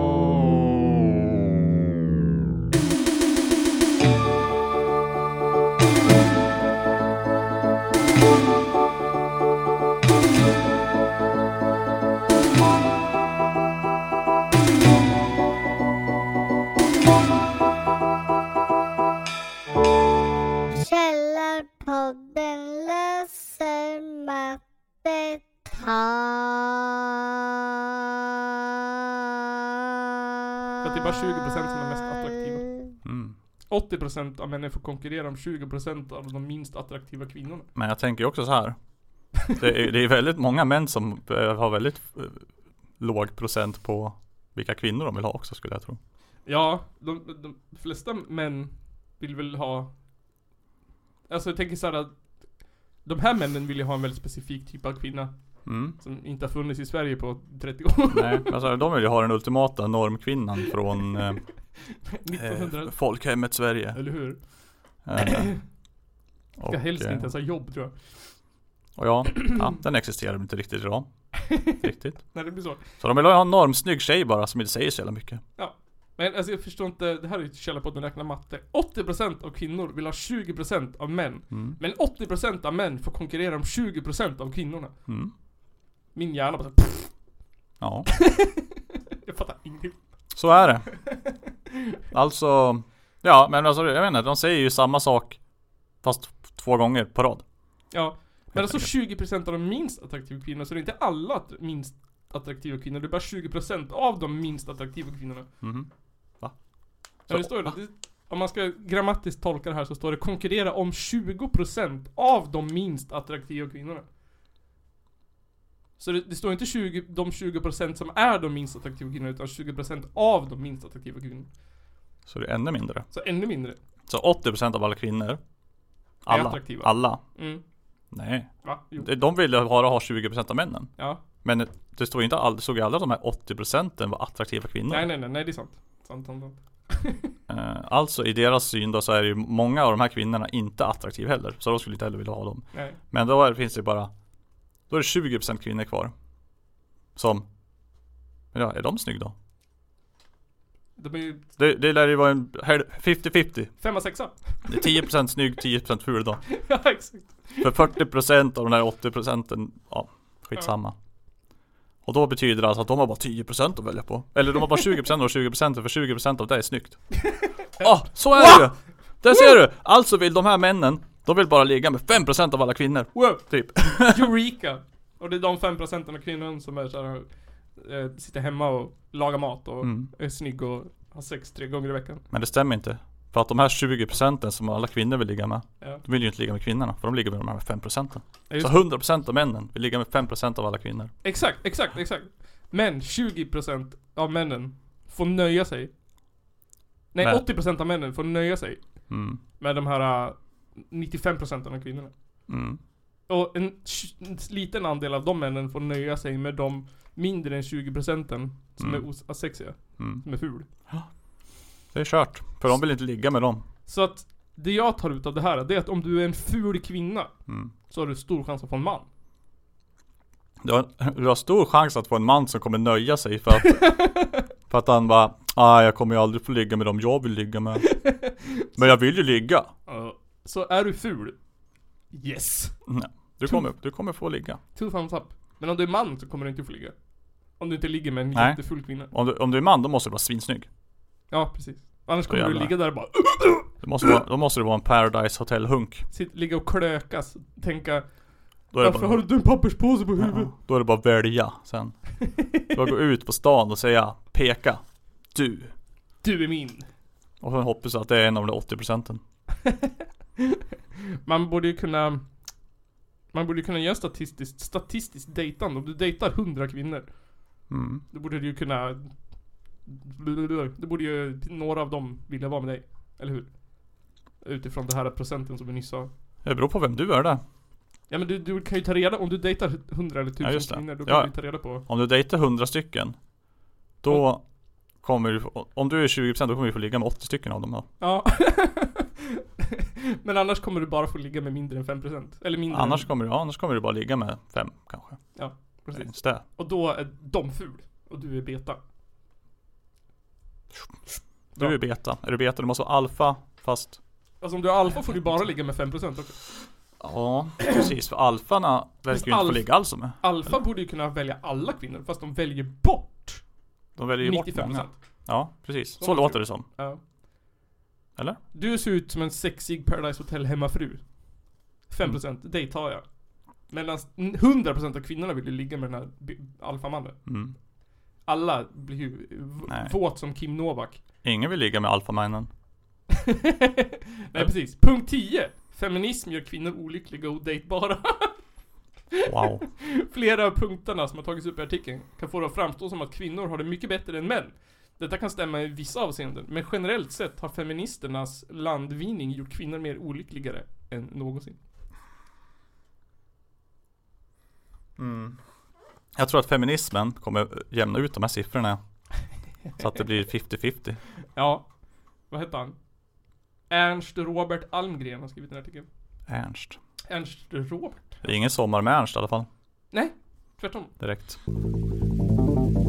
B: För att det är bara 20% som är mest attraktiva.
C: Mm.
B: 80% av männen får konkurrera om 20% av de minst attraktiva kvinnorna.
C: Men jag tänker också så här. Det är, det är väldigt många män som eh, har väldigt eh, låg procent på vilka kvinnor de vill ha också skulle jag tro.
B: Ja, de, de flesta män vill väl ha Alltså jag tänker såhär att De här männen vill ju ha en väldigt specifik typ av kvinna
C: Mm.
B: Som inte har funnits i Sverige på 30 år
C: Nej, alltså de vill ju ha den ultimata normkvinnan från eh,
B: 1900
C: eh, folkhemmet Sverige.
B: Eller hur?
C: Eh,
B: Ska helst
C: eh,
B: inte ens ha jobb tror jag
C: Och ja, ja, den existerar inte riktigt idag. Riktigt.
B: Nej det blir så
C: Så de vill ha en normsnygg tjej bara som inte säger så jävla mycket.
B: Men alltså jag förstår inte, det här är ju källarpodden räknar matte 80% av kvinnor vill ha 20% av män
C: Mm.
B: Men 80% av män får konkurrera om 20% av kvinnorna
C: Mm.
B: Min hjärna bara så, pff,
C: Ja,
B: Jag fattar ingenting
C: så är det. Alltså, ja men alltså jag vet inte, de säger ju samma sak fast två gånger på rad.
B: Ja, men alltså 20% av de minst attraktiva kvinnorna, så det är inte alla minst attraktiva kvinnor, det är bara 20% av de minst attraktiva kvinnorna.
C: Mhm. Va?
B: Ja, det står det. det. Om man ska grammatiskt tolka det här så står det konkurrera om 20% av de minst attraktiva kvinnorna. Så det, det står inte 20, de 20% som är de minst attraktiva kvinnorna, utan 20% av de minst attraktiva kvinnorna.
C: Så det är ännu mindre.
B: Så ännu mindre.
C: Så 80% av alla kvinnor Alla,
B: attraktiva.
C: alla
B: Mm.
C: Nej,
B: Va? Jo.
C: De- de vill ju bara ha 20% av männen
B: Ja.
C: Men det står ju inte all, det stod aldrig att de här 80% var attraktiva kvinnor
B: Nej, nej, nej, nej, det är sant. Sant, sant, sant.
C: Eh, Alltså i deras syn då så är ju många av de här kvinnorna inte attraktiva heller Så de skulle inte heller vilja ha dem
B: Nej.
C: Men då är, finns det bara Då är det 20% kvinnor kvar Som ja, är de snygga då?
B: De är ju
C: Det, det lär ju vara en hel- 50-50.
B: femma, sexa.
C: Det är 10% snygg, 10% ful då.
B: ja, exakt.
C: För 40% av de där 80% ja, skitsamma. Och då betyder det alltså att de har bara 10% att välja på. Eller de har bara 20% och 20% för 20% av det är snyggt. Ah, så är det ju! Där ser du! Alltså vill de här männen, de vill bara ligga med 5% av alla kvinnor.
B: Wow!
C: Typ.
B: Eureka! Och det är de 5% av kvinnor som är såhär, eh, sitter hemma och lagar mat och
C: Mm.
B: är snygg och har sex tre gånger i veckan.
C: Men det stämmer inte. För att de här 20% som alla kvinnor vill ligga med,
B: Ja.
C: de vill ju inte ligga med kvinnorna. För de ligger med de här 5%.
B: Ja, just
C: Så
B: det.
C: 100% av männen vill ligga med 5% av alla kvinnor.
B: Exakt, exakt, exakt. Men 20% av männen får nöja sig. Nej,
C: Men-
B: 80% av männen får nöja sig
C: Mm.
B: med de här 95% av kvinnorna.
C: Mm.
B: Och en, en liten andel av de männen får nöja sig med de mindre än 20% som
C: Mm.
B: är os- asexiga,
C: Mm.
B: som är ful.
C: Det är kört. För de vill inte ligga med dem.
B: Så att det jag tar ut av det här, det är att om du är en ful kvinna,
C: Mm.
B: så har du stor chans att få en man.
C: Du har, du har stor chans att få en man som kommer nöja sig för att För att han bara ah, jag kommer ju aldrig få ligga med dem jag vill ligga med Men jag vill ju ligga
B: Ja. Så är du ful, yes!
C: Nej, du, kommer, du kommer få ligga
B: Two thumbs up. Men om du är man så kommer du inte få ligga. Om du inte ligger med en
C: Nej.
B: jätteful kvinna.
C: om du, om du är man då måste du vara svinsnygg
B: Ja, precis. Annars kommer du
C: jävlar.
B: ligga där och bara
C: du måste vara, Då måste du vara en Paradise Hotel hunk
B: sit, ligga och klökas. Tänka
C: Då är det
B: Varför
C: bara,
B: har du en papperspåse på huvudet?
C: ja, då är det bara att välja sen Bara gå ut på stan och säga Peka Du
B: Du är min.
C: Och sen hoppas jag att det är en av de 80 procenten
B: Man borde ju kunna Man borde ju kunna göra statistiskt, statistiskt dejtande. Om du dejtar 100 kvinnor.
C: mm.
B: Då borde du ju kunna Då borde ju några av dem vilja vara med dig. Eller hur? Utifrån det här procenten som vi nyss sa.
C: Det beror på vem du är där
B: Ja men du, du kan ju ta reda, om du dejtar 100 eller 1000
C: Ja,
B: kvinnor, då kan
C: Ja.
B: du ju ta reda på
C: Om du dejtar 100 stycken Då kommer du Om du är 20% då kommer du få ligga med 80 stycken av dem då.
B: Ja. Men annars kommer du bara få ligga med mindre än 5%. Eller mindre
C: Annars
B: än,
C: kommer du, ja, annars kommer du bara ligga med 5 kanske
B: Ja, precis.
C: Det
B: Och då är de ful. Och du är beta.
C: Du är beta, är du beta du måste vara alfa Fast
B: Alltså om du är alfa får du bara ligga med 5% också.
C: Ja precis för alfarna verkar ju inte få ligga alls med
B: Alfa borde ju kunna välja alla kvinnor, fast de väljer bort
C: De väljer ju bort
B: 95%.
C: många Ja precis, så,
B: måste
C: låter
B: det.
C: det som
B: Ja.
C: Eller?
B: Du ser ut som en sexig Paradise Hotel hemmafru. 5%
C: Mm.
B: det tar jag. Medan 100% av kvinnorna vill ju ligga med den här alfamannen.
C: mm.
B: Alla blir ju
C: Nej.
B: våt som Kim Novak.
C: Ingen vill ligga med alfamännen
B: Nej precis. Punkt 10. Feminism gör kvinnor olyckliga och odejtbara.
C: Wow
B: Flera av punkterna som har tagits upp i artikeln kan få det att framstå som att kvinnor har det mycket bättre än män. Detta kan stämma i vissa avseenden, men generellt sett har feministernas landvinning gjort kvinnor mer olyckligare än någonsin.
C: Jag tror att feminismen kommer jämna ut de här siffrorna Så att det blir 50-50
B: Ja, vad heter han? Ernst Robert Almgren har skrivit den här artikeln.
C: Ernst
B: Ernst Robert?
C: Det är ingen sommar med Ernst i alla fall
B: Nej, tvärtom.
C: Direkt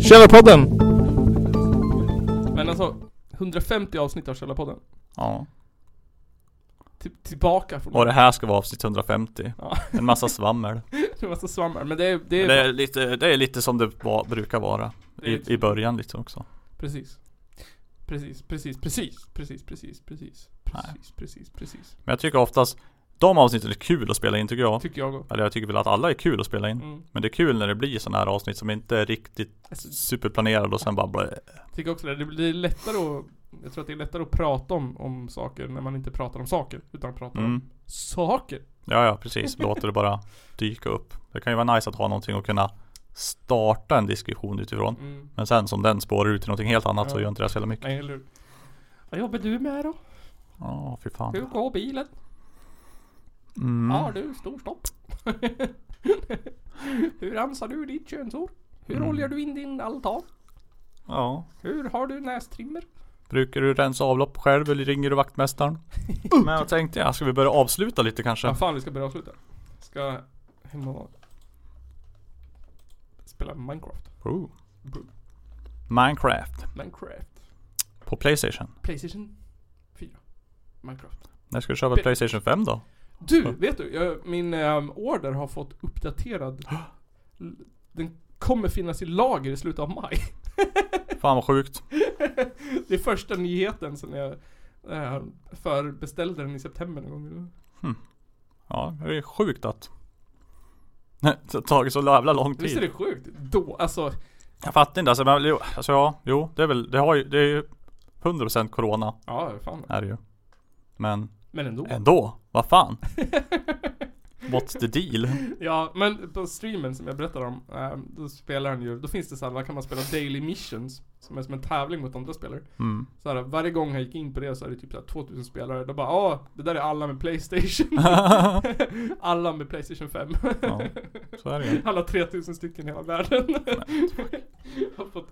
B: Källarpodden! Men alltså, 150 avsnitt av Källarpodden.
C: Ja
B: Till, tillbaka från...
C: Och det här ska vara avsnitt 150
B: Ja.
C: En massa svammel
B: det var så svammar. Men det är, det är,
C: det är, lite, det är lite som det var, brukar vara
B: är lite-
C: i, I början lite också
B: Precis. Precis, precis, precis, precis, precis, precis, precis, precis, precis.
C: Men jag tycker oftast De avsnitten är kul att spela in tycker jag
B: Tycker jag också.
C: Eller jag tycker väl att alla är kul att spela in
B: Mm.
C: Men det är kul när det blir sådana här avsnitt som inte är riktigt
B: Alltså-
C: superplanerade och sen bara blä.
B: Tycker också det. Det blir lättare att jag tror att det är lättare att prata om, om saker när man inte pratar om saker, utan pratar
C: Mm.
B: om saker.
C: Ja ja precis, låter det bara dyka upp Det kan ju vara nice att ha någonting att kunna starta en diskussion utifrån
B: Mm.
C: Men sen som den spårar ut till någonting helt annat så
B: Ja.
C: gör inte det så jävla mycket
B: Nej, eller hur? Vad jobbar du med då?
C: Ja fy
B: Hur
C: fan
B: går bilen?
C: Mm.
B: Har du storstopp? Hur ansar du ditt könshår? Hur
C: Mm.
B: oljar du in din altan?
C: Ja
B: Hur har du nästrimmer?
C: Brukar du rensa avlopp själv eller ringer du vaktmästaren? Men jag tänkte jag, ska vi börja avsluta lite kanske?
B: Ja, fan vi ska börja avsluta. Ska hem och spela Minecraft.
C: Oh. Minecraft
B: Minecraft.
C: På Playstation?
B: Playstation 4. Minecraft.
C: När ska du köpa Playstation 5 då?
B: Du, vet du? Jag, min ehm, order har fått uppdaterad. Den kommer finnas i lager i slutet av maj.
C: Fan vad sjukt.
B: Det är första nyheten sen jag eh, förbeställde den i september någon gång.
C: Ja, det är sjukt att det har tagit så jävla lång
B: Visst är
C: tid.
B: det sjukt? Då, alltså.
C: Jag fattar inte alltså, men, jo, alltså ja, jo, det är väl, det har ju, det är ju 100% corona
B: Ja, fan.
C: är det ju. Men
B: Men ändå.
C: ändå, vad fan? What's the deal?
B: Ja, men på streamen som jag berättade om, eh, då spelar han ju, då finns det så här, där kan man spela daily missions, som är som en tävling mot andra spelare.
C: Mm.
B: Så här, varje gång han gick in på det så är det typ så här 2000 spelare, då bara ja, det där är alla med Playstation. alla med Playstation 5.
C: Ja, så är det
B: alla 3000 stycken i hela världen. Har fått,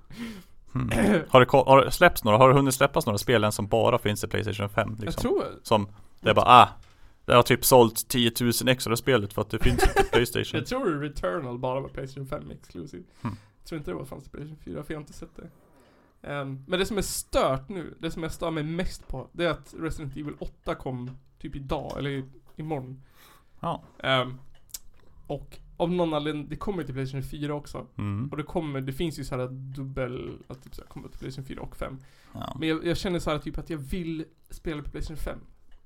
C: Mm. Har, det, har det släppts några, har det hunnit släppas några spel än som bara finns i Playstation 5? Liksom?
B: jag tror,
C: Som, det är bara ah, det har typ sålt 10 000 extra spelet för att det finns inte på Playstation.
B: jag tror Returnal bara var Playstation 5 exclusive.
C: Mm.
B: Jag tror inte det var fanns i Playstation 4, för jag har inte sett det. Ehm, men det som är stört nu, det som jag stör mig mest på, det är att Resident Evil 8 kom typ idag, eller i- imorgon.
C: Ja.
B: Ehm, och av någon anledning, det kommer till Playstation 4 också.
C: Mm.
B: Och det kommer, det finns ju så här dubbel, att typ så här, kommer till Playstation 4 och 5.
C: Ja.
B: Men jag, jag känner så här typ att jag vill spela på Playstation 5.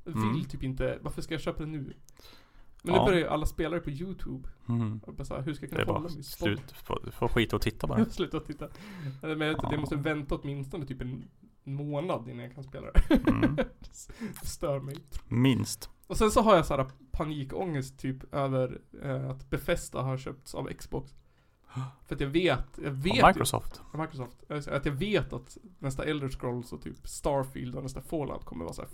B: Jag vill
C: Mm.
B: typ inte, varför ska jag köpa det nu? Men
C: Ja.
B: nu börjar ju alla spelare på YouTube.
C: Mm.
B: Och bara så här, hur ska jag
C: Det
B: kunna
C: är bara
B: hålla mig
C: slut, du får skita och titta bara.
B: Sluta titta. Men jag,
C: Ja.
B: jag måste vänta åtminstone typ en månad innan jag kan spela det.
C: Mm.
B: det stör mig.
C: Minst.
B: Och sen så har jag så här panikångest typ över eh, att Bethesda har köpts av Xbox. För att jag vet, jag vet
C: Och Microsoft.
B: Ju, Microsoft. Att jag vet att nästa Elder Scrolls och typ Starfield och nästa Fallout kommer vara så här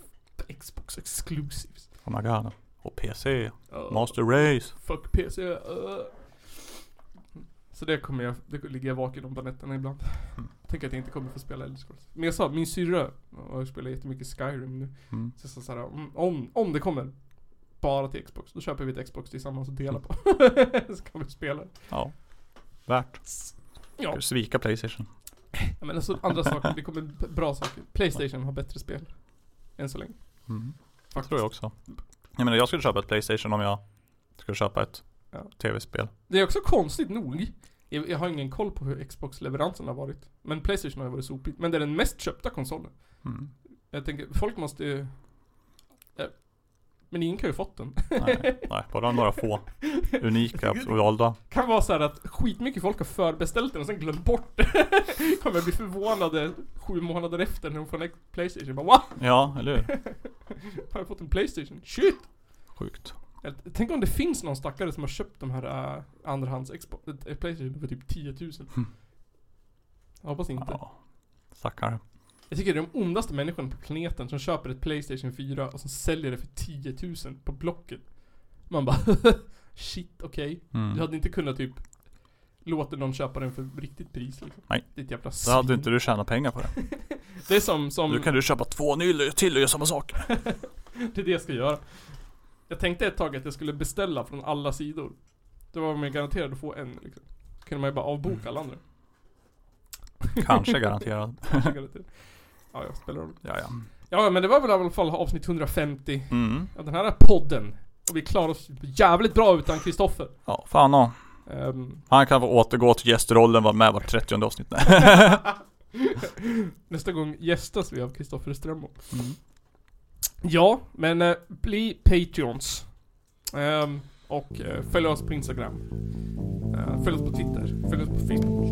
B: Xbox exclusives.
C: Oh my god. Och PC.
B: Uh,
C: Master Race.
B: Fuck PC. Uh. Så det kommer jag, det ligger jag vaken om på nätterna ibland.
C: Mm.
B: Tänker att jag inte kommer få spela Elder Scrolls. Men jag sa, min syrra har spelat jättemycket Skyrim nu.
C: Mm.
B: Så jag sa såhär, om, om, det kommer bara till Xbox, då köper vi ett Xbox tillsammans och delar på. så kan vi spela.
C: Ja. Värt.
B: Ja.
C: Du svika Playstation?
B: ja men alltså andra saker, det kommer bra saker. Playstation har bättre spel. Än så länge.
C: Mm. Det tror jag också. Jag menar jag skulle köpa ett Playstation om jag skulle köpa ett
B: Ja.
C: tv-spel.
B: Det är också konstigt nog. Jag, jag har ingen koll på hur Xbox-leveransen har varit. Men Playstation har varit sopigt. Men det är den mest köpta konsolen.
C: Mm.
B: Jag tänker, folk måste ju... Men ingen kan ju fått den.
C: Nej, nej, bara några få unika och valda.
B: kan vara så här att skitmycket folk har förbeställt den och sen glömt bort det. Kommer bli förvånade sju månader efter när de får en Playstation. Bara va?
C: Ja, eller hur?
B: Har jag fått en Playstation? Shit!
C: Sjukt.
B: Tänk om det finns någon stackare som har köpt de här uh, andrahands Playstation för typ 10 000. Jag hoppas inte.
C: Ja. Stackare.
B: Jag tycker det är de ondaste människorna på planeten som köper ett Playstation 4 och som säljer det för 10 000 på Blocket. Man bara Shit, okej. Du
C: Mm.
B: hade inte kunnat typ låta någon köpa den för riktigt pris liksom.
C: Nej.
B: Ditt jävla
C: Då hade inte du tjänat pengar på det.
B: Det är som, som
C: Nu kan du köpa två nyl till och göra samma sak.
B: det är det jag ska göra. Jag tänkte ett tag att jag skulle beställa från alla sidor. Då var man garanterad att få en liksom. Så kunde man ju bara avboka alla andra.
C: Kanske garanterad.
B: Garanterad. Ja, jag spelar roll.
C: Ja, ja.
B: Ja, men det var väl i alla fall avsnitt 150
C: Mm.
B: av den här podden. Och vi klarar oss jävligt bra utan Kristoffer.
C: Ja, fan ja.
B: Ehm,
C: Han kan få återgå till gästrollen, vara med vart 30 avsnitt.
B: nästa gång gästas vi av Kristoffer Strömmo.
C: Mm.
B: Ja, men eh, bli Patreons. Ehm, och eh, följ oss på Instagram. Eh, följ oss på Twitter. Följ oss på Facebook.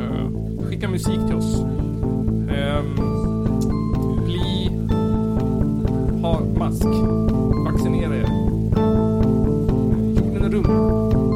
B: Eh, skicka musik till oss. Ehm. Ha mask. Vaccinera er. Jorden är rund.